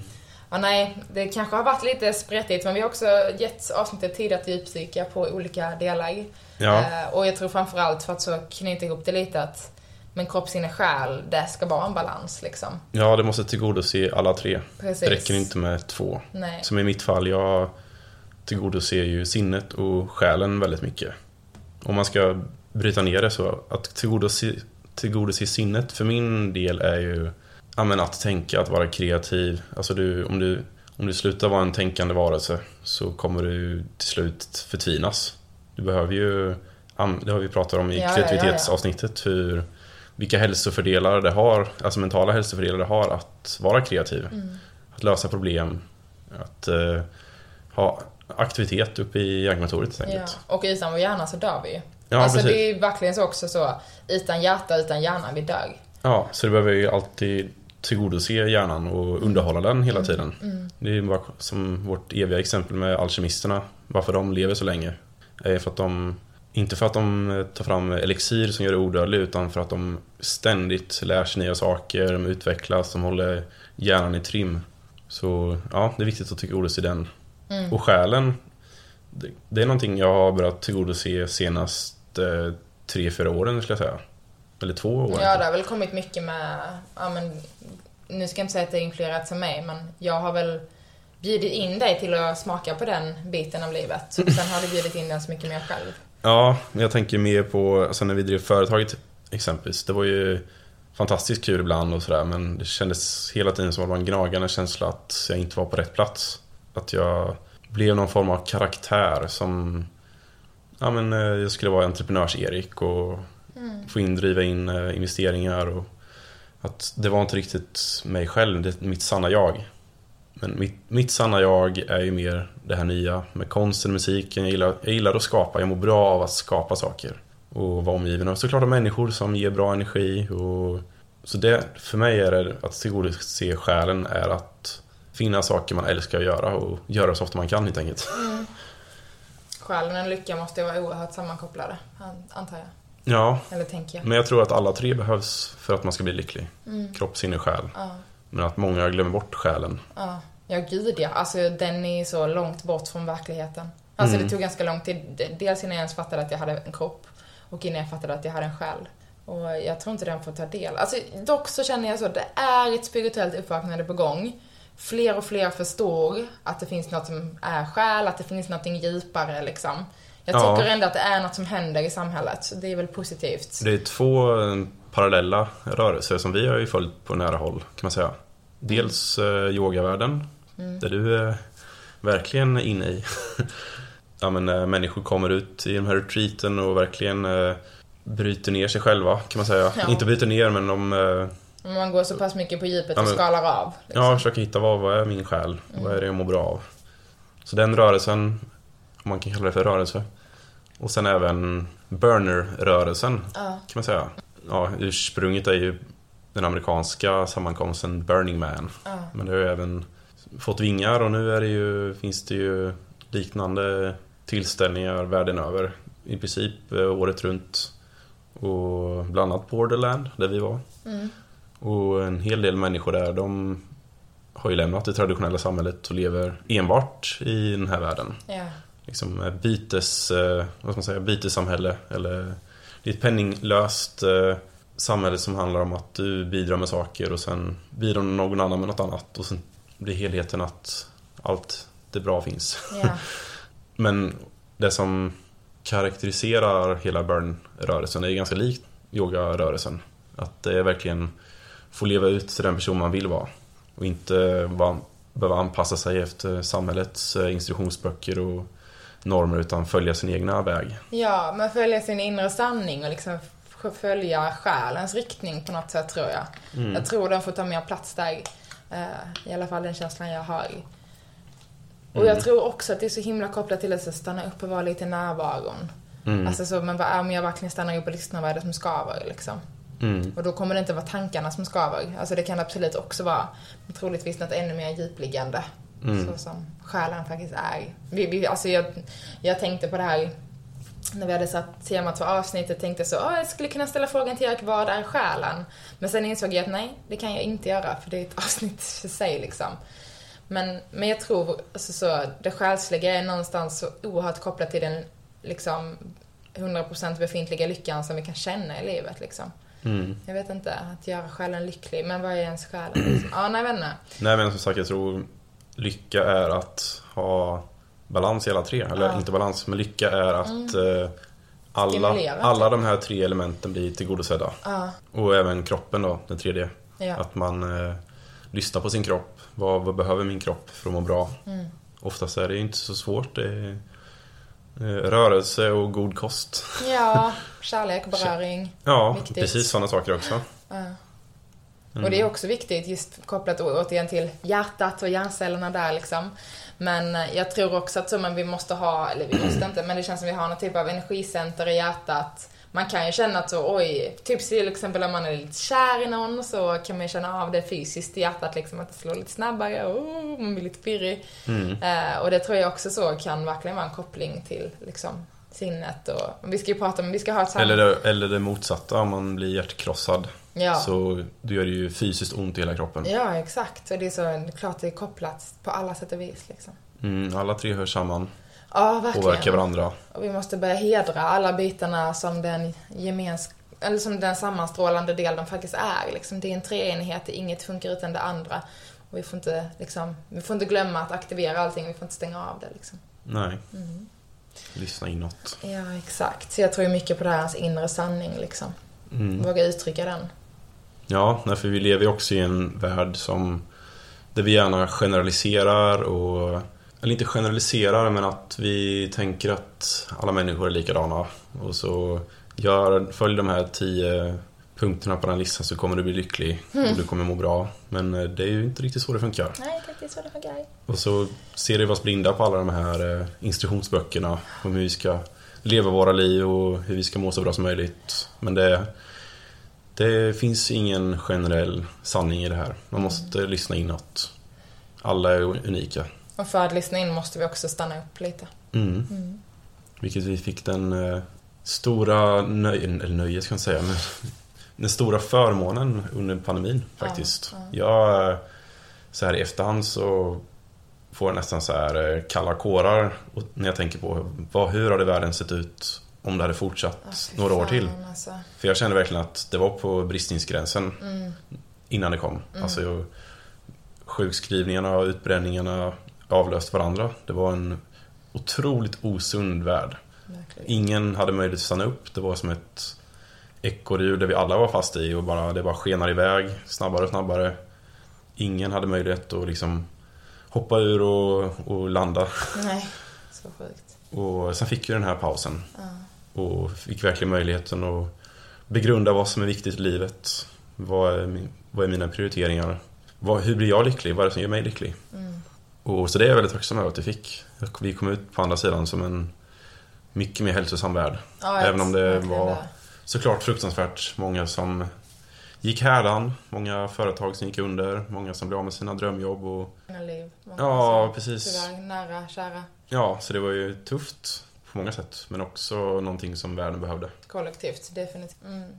Ja, nej, det kanske har varit lite spretigt men vi har också gett avsnittet tid att djupdyka på olika delar. Ja, Eh, och jag tror framförallt för att så knyta ihop det lite att men kropp, sinne, själ, det ska vara en balans liksom. ja, det måste tillgodose alla tre. Precis. Det räcker inte med två. Nej. Som i mitt fall, jag tillgodoser ju sinnet och själen väldigt mycket. Om man ska bryta ner det så, att tillgodose, tillgodose sinnet för min del är ju ja, men att tänka, att vara kreativ. Alltså du, om, du, om du slutar vara en tänkande varelse så kommer du till slut förtvinas. Du behöver ju, det har vi pratat om i Ja, ja, ja, ja. kreativitetsavsnittet, hur, vilka hälsofördelar det har, alltså mentala hälsofördelar det har att vara kreativ. Mm. Att lösa problem, att eh, ha aktivitet uppe i hjärnkontoret helt Ja. enkelt. Och utan vår hjärna så dör vi. Ja, alltså precis. det är ju verkligen så också så, utan hjärta, utan hjärna, vi dör. Ja, så det behöver ju alltid tillgodose hjärnan och underhålla den hela tiden. Mm. Det är ju bara som vårt eviga exempel med alkemisterna. Varför de lever så länge. Är för att de, inte för att de tar fram elixir som gör det odödlig utan för att de ständigt lär sig nya saker, de utvecklas, de håller hjärnan i trim. Så ja, det är viktigt att tillgodose den. Mm. Och själen, det, det är någonting jag har börjat tillgodose senast eh, tre, fyra åren skulle jag säga. Eller två år. Ja, det har väl kommit mycket med, ja men, nu ska jag inte säga att det är influerat av mig, men jag har väl bjudit in dig till att smaka på den biten av livet. Sen har du bjudit in den så mycket mer själv. Ja, jag tänker mer på, alltså när vi drev företaget exempelvis. Det var ju fantastiskt kul ibland och sådär men det kändes hela tiden som att det var en gnagande känsla att jag inte var på rätt plats. Att jag blev någon form av karaktär som, ja men eh, jag skulle vara entreprenörs-Erik och få in, driva in eh, investeringar och att det var inte riktigt mig själv, det är mitt sanna jag. Men mitt, mitt sanna jag är ju mer det här nya med konsten, musiken. Jag gillar, jag gillar att skapa, jag mår bra av att skapa saker. Och vara omgiven av såklart av människor som ger bra energi. Och, så det, för mig är det att tillgodose själen är att finna saker man älskar att göra och göra så ofta man kan helt enkelt. Själen och lycka måste ju vara oerhört sammankopplade, an- antar jag. Ja, Eller tänker jag. men jag tror att alla tre behövs för att man ska bli lycklig. Mm. Kropp, sinne, själ. Ja, Men att många glömmer bort själen. ja. Ja, gud ja. Alltså den är så långt bort från verkligheten. Alltså Mm. det tog ganska lång tid. Dels innan jag ens fattade att jag hade en kropp och innan jag fattade att jag hade en själ. Och jag tror inte den får ta del. Alltså dock så känner jag så, det är ett spirituellt uppvaknande på gång. Fler och fler förstår att det finns något som är själ, att det finns något djupare liksom. Jag Ja. tycker ändå att det är något som händer i samhället. så Det är väl positivt. Det är två eh, parallella rörelser som vi har ju följt på nära håll, kan man säga. Dels eh, yogavärlden, där du är verkligen inne i. ja, men, eh, människor kommer ut i de här retreaten och verkligen eh, bryter ner sig själva, kan man säga. Ja. Inte bryter ner, men de eh, Om man går så pass mycket på djupet Ja, och men- skalar av. Liksom. ja, försöker hitta vad, vad är min själ? Vad är det jag mår bra av? Så den rörelsen, om man kan kalla det för rörelse. Och sen även burner-rörelsen, Ja. kan man säga. Ja, ursprunget är ju den amerikanska sammankomsten Burning Man. Ja. Men det har ju även fått vingar och nu det ju, finns det ju liknande tillställningar världen över. I princip eh, året runt. Och bland annat Borderland, där vi var. Mm. Och en hel del människor där, de har ju lämnat det traditionella samhället och lever enbart i den här världen. Ja. Liksom bytes, eh, vad ska man säga, bytessamhälle. Eller det är ett penninglöst eh, samhälle som handlar om att du bidrar med saker och sen bidrar någon annan med något annat. Och sen blir helheten att allt det bra finns. Ja. Men det som karaktäriserar hela burn-rörelsen är ganska likt yoga-rörelsen. Att det är verkligen få leva ut till den person man vill vara. Och inte vara, behöva anpassa sig efter samhällets eh, instruktionsböcker och normer utan följa sin egna väg. Ja, men följa sin inre sanning och liksom följa själens riktning på något sätt tror jag. Mm. Jag tror den får ta mer plats där. eh, I alla fall den känslan jag har. Och jag Mm. tror också att det är så himla kopplat till att stanna upp och vara lite närvaron. Mm. Alltså så, men vad är om jag verkligen stannar upp och lyssnar, vad är det som skaver liksom? Mm. Och då kommer det inte vara tankarna som skaver. Alltså det kan absolut också vara troligtvis något ännu mer djupliggande. Mm. Så som själen faktiskt är. Vi, vi, alltså jag, jag tänkte på det här när vi hade satt temat för avsnittet tänkte så, "Åh, jag skulle kunna ställa frågan till Erik, vad är själen? Men sen insåg jag att nej, det kan jag inte göra för det är ett avsnitt för sig liksom. Men, men jag tror, alltså så, det själsliga är någonstans så oerhört kopplat till den liksom 100% befintliga lyckan som vi kan känna i livet liksom. Mm. Jag vet inte, att göra själen lycklig, men vad är ens själ? Liksom? Ja, nej, inte. Nej men som sagt jag tror lycka är att ha balans i alla tre. Eller Ja. Mm. inte balans, men lycka är att eh, alla, Stimulera, alla typ. de här tre elementen blir tillgodosedda. Ja, Och även kroppen då, den tredje. ja. Att man eh, lyssnar på sin kropp. Vad, vad behöver min kropp för att må bra? Mm. Oftast är det inte så svårt. Det är rörelse och god kost. ja kärlek, beröring. Ja, Viktigt. precis sådana saker också. Mm. Och det är också viktigt, just kopplat återigen till hjärtat och hjärncellerna där liksom. Men eh, jag tror också att så, men vi måste ha, eller vi måste inte, men det känns som vi har någon typ av energicenter i hjärtat. Man kan ju känna att så, oj, typ till exempel om man är lite kär i någon så kan man ju känna av det fysiskt i hjärtat liksom, att det slår lite snabbare, oh, man blir lite pirrig. Mm. Eh, och det tror jag också så kan verkligen vara en koppling till liksom sinnet och, vi ska ju prata om, vi ska ha ett samtal. Eller, det, eller det motsatta, om man blir hjärtkrossad. ja. Så då gör det ju fysiskt ont i hela kroppen. Ja, exakt. Och det är så klart det är kopplat på alla sätt och vis. Liksom. Mm, alla tre hör samman, Ja, verkligen. påverkar varandra. Och vi måste börja hedra alla bitarna som den gemens eller som den sammanstrålande del de faktiskt är. Liksom. Det är en treenighet, inget funkar utan det andra. Och vi får inte, liksom, vi får inte glömma att aktivera allting, vi får inte stänga av det. Liksom. Nej, Mm. lyssna inåt. Ja, exakt. Så jag tror mycket på det här, hans inre sanning. Liksom. Mm. Våga uttrycka den. Ja, för vi lever ju också i en värld som där vi gärna generaliserar och eller inte generaliserar men att vi tänker att alla människor är likadana och så gör, följ de här tio punkterna på den listan så kommer du bli lycklig och du kommer må bra. Men eh, det är ju inte riktigt så det funkar. Nej, det är så det funkar. Och så ser vi oss blinda på alla de här eh, instruktionsböckerna om hur vi ska leva våra liv och hur vi ska må så bra som möjligt. Men det, det finns ingen generell sanning i det här. Man måste lyssna inåt. Alla är unika. Och för att lyssna in måste vi också stanna upp lite. Mm. Mm. Vilket vi fick den eh, stora nöjen, eller nöjet ska jag säga, men den stora förmånen under pandemin faktiskt. Ja, Jag, eh, så här i efterhand så får nästan så här eh, kalla kårar när jag tänker på vad, hur hade världen sett ut om det hade fortsatt Ja, några år till. Alltså. För jag kände verkligen att det var på bristningsgränsen Mm. innan det kom. Alltså jag, sjukskrivningarna och utbränningarna avlöst varandra. Det var en otroligt osund värld. Verkligen. Ingen hade möjlighet att stanna upp. Det var som ett ekorrhjul där vi alla var fast i och bara, det bara skenar iväg snabbare och snabbare. Ingen hade möjlighet att liksom hoppa ur och, och landa. Nej, så sjukt. Och sen fick vi den här pausen. Ja. Och fick verkligen möjligheten att begrunda vad som är viktigt i livet. Vad är, vad är mina prioriteringar? Vad, hur blir jag lycklig? Vad är det som gör mig lycklig? Mm. Och så det är jag väldigt tacksam över att vi fick. Vi kom ut på andra sidan som en mycket mer hälsosam värld. Ja, Även om det var det. såklart fruktansvärt många som gick härdan. Många företag som gick under. Många som blev av med sina drömjobb. Och, Många liv. Många ja, precis. Tyvärr nära, kära. Ja, så det var ju tufft på många sätt. Men också någonting som världen behövde. Kollektivt, definitivt. Mm.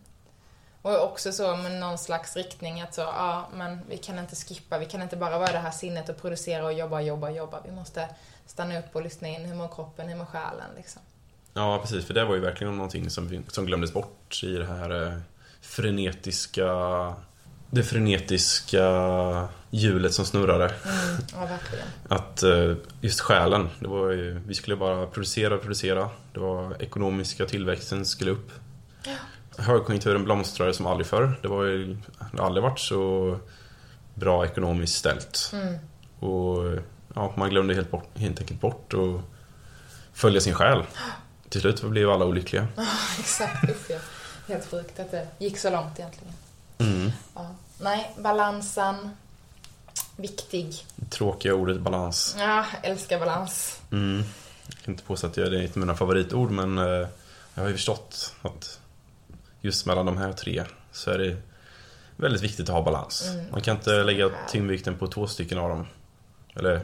Och också så med någon slags riktning att så, ja, men vi kan inte skippa, vi kan inte bara vara det här sinnet och producera och jobba, jobba, jobba. Vi måste stanna upp och lyssna in, hur mår kroppen, hur mår själen liksom. Ja, precis. För det var ju verkligen någonting som, vi- som glömdes bort i det här eh, frenetiska... Det frenetiska hjulet som snurrade. Mm, ja, verkligen. Att eh, just själen, det var ju, vi skulle bara producera och producera. Det var ekonomiska tillväxten skulle upp. Högkonjunkturen blomstrade som aldrig förr. Det var ju det har aldrig varit så bra ekonomiskt ställt. Mm. Och ja, man glömde helt, bort, helt enkelt bort att följa sin själ. Till slut blev alla olyckliga. Exakt, usch ja. Helt sjukt att det gick så långt egentligen. Mm. Ja. Nej, balansen. Viktig. Tråkiga ordet balans. Ja, älskar balans. Mm. Jag kan inte påstå att det är ett av mina favoritord men eh, jag har ju förstått att just mellan de här tre så är det väldigt viktigt att ha balans. Mm. Man kan inte lägga tyngdvikten på två stycken av dem. Eller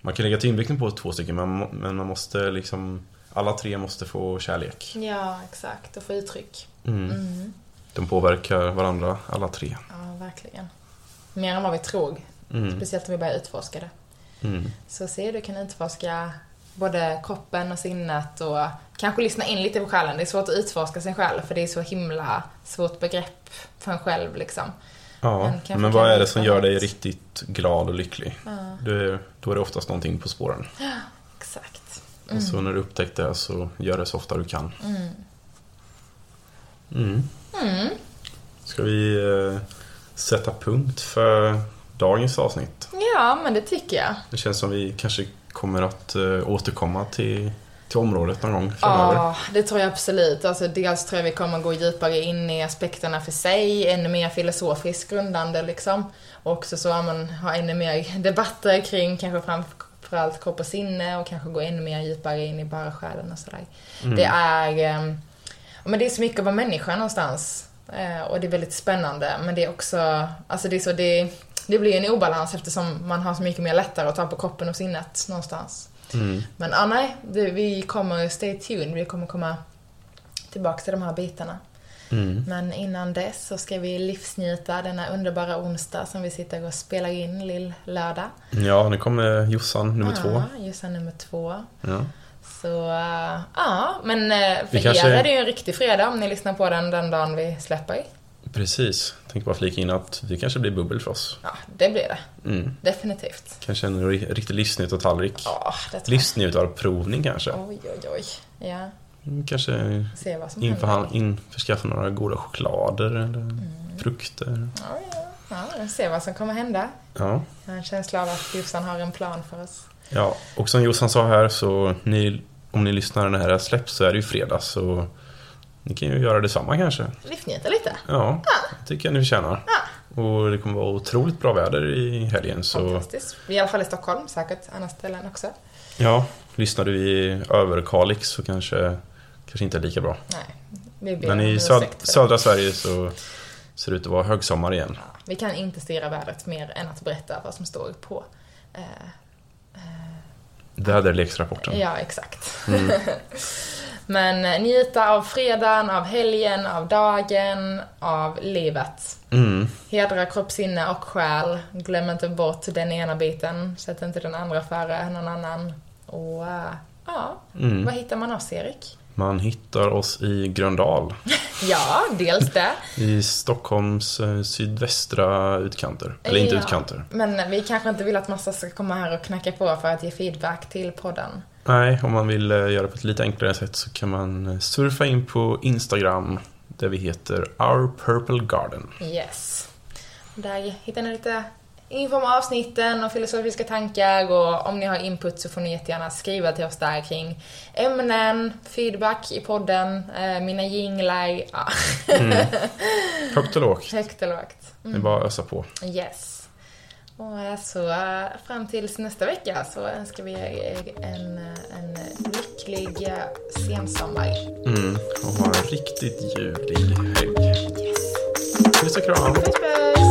man kan lägga tyngdvikten på två stycken men men man måste liksom alla tre måste få kärlek. Ja, exakt. Och få uttryck. Mm. Mm. De påverkar varandra alla tre. Ja, verkligen. Mer än vad vi tror. Mm. Speciellt om vi börjar utforska det. Mm. Så se, du kan utforska både kroppen och sinnet och kanske lyssna in lite på själen. Det är svårt att utforska sin själ för det är så himla svårt begrepp för en själv liksom. Ja, Men men vad är det som gör dig riktigt glad och lycklig? Ja, Det, då är det oftast någonting på spåren. exakt. Och så när du upptäckt det så gör det så ofta du kan. Mm. Mm. Mm. Ska vi eh, sätta punkt för dagens avsnitt? Ja, men det tycker jag. Det känns som vi kanske kommer att eh, återkomma till, till området någon gång framöver. Ja, det tror jag absolut. Alltså, dels tror jag vi kommer gå djupare in i aspekterna för sig, ännu mer filosofiskt grundande liksom. Och också så att man har ännu mer debatter kring kanske framförallt kropp och sinne och kanske gå ännu mer djupare in i bara själen och sådär. Det är, eh, men det är så mycket att vara människa någonstans. Eh, och det är väldigt spännande, men det är också, alltså det är så, det, det blir en obalans eftersom man har så mycket mer lättare att ta på kroppen och sinnet någonstans. Mm. Men ah, nej, det, vi kommer, stay tuned, vi kommer komma tillbaka till de här bitarna. Mm. Men innan dess så ska vi livsnjuta denna underbara onsdag som vi sitter och spelar in lill-lördag. Ja, nu kommer Jossan nummer två. Ja, just det, nummer två. Ja. Så, äh, ja, men för Vi kanske- er är det ju en riktig fredag om ni lyssnar på den den dagen vi släpper. Precis. Tänk bara flika in att det kanske blir bubbel för oss. Ja, det blir det. Mm. Definitivt. Kanske en ri- riktig livsnjutartallrik. Ja, jag. Livsnjutarprovning kanske. Oj, oj, oj. Ja, Mm, Kanske se vad som inför, införskaffa några goda choklader eller Mm. frukter. Ja, ja, ja, se vad som kommer hända. Ja. Jag har en känsla av att Jossan har en plan för oss. ja, och som Jossan sa här så ni, om ni lyssnar när det här släpps så är det ju fredag så ni kan ju göra detsamma kanske. Livsnjuta lite. Ja, det tycker jag ni förtjänar. Och det kommer vara otroligt bra väder i helgen så Fantastiskt. I alla fall i Stockholm, säkert andra ställen också. ja, lyssnar du i Överkalix så kanske, kanske inte är lika bra. Nej, Men i söd, södra Sverige så ser det ut att vara högsommar igen. Ja, vi kan inte styra vädret mer än att berätta vad som står på. Eh, Väderleksrapporten. ja, exakt. Mm. Men eh, njuta av fredagen, av helgen, av dagen, av livet. Mm. Hedra kropp, sinne och själ. Glöm inte bort den ena biten. Sätt inte den andra före någon annan. Och äh, ja, Mm. var hittar man oss Erik? Man hittar oss i Gröndal. Ja, dels det. I Stockholms eh, sydvästra utkanter. Eller inte Ja. utkanter. Men vi kanske inte vill att massa ska komma här och knacka på för att ge feedback till podden. Nej, om man vill eh, göra på ett lite enklare sätt så kan man eh, surfa in på Instagram där vi heter Our Purple Garden. Yes. Där hittar ni lite info om avsnitten och filosofiska tankar och om ni har input så får ni jättegärna skriva till oss där kring ämnen, feedback i podden, eh, mina jinglar, ja, Högt och lågt. högt och lågt. Det är bara att ösa på. Yes. Och så eh, fram tills nästa vecka så önskar vi er en, en lycklig eh, sensommar. Mm. Och ha en riktigt ljuvlig helg. Yes. Puss och kram! Puss puss!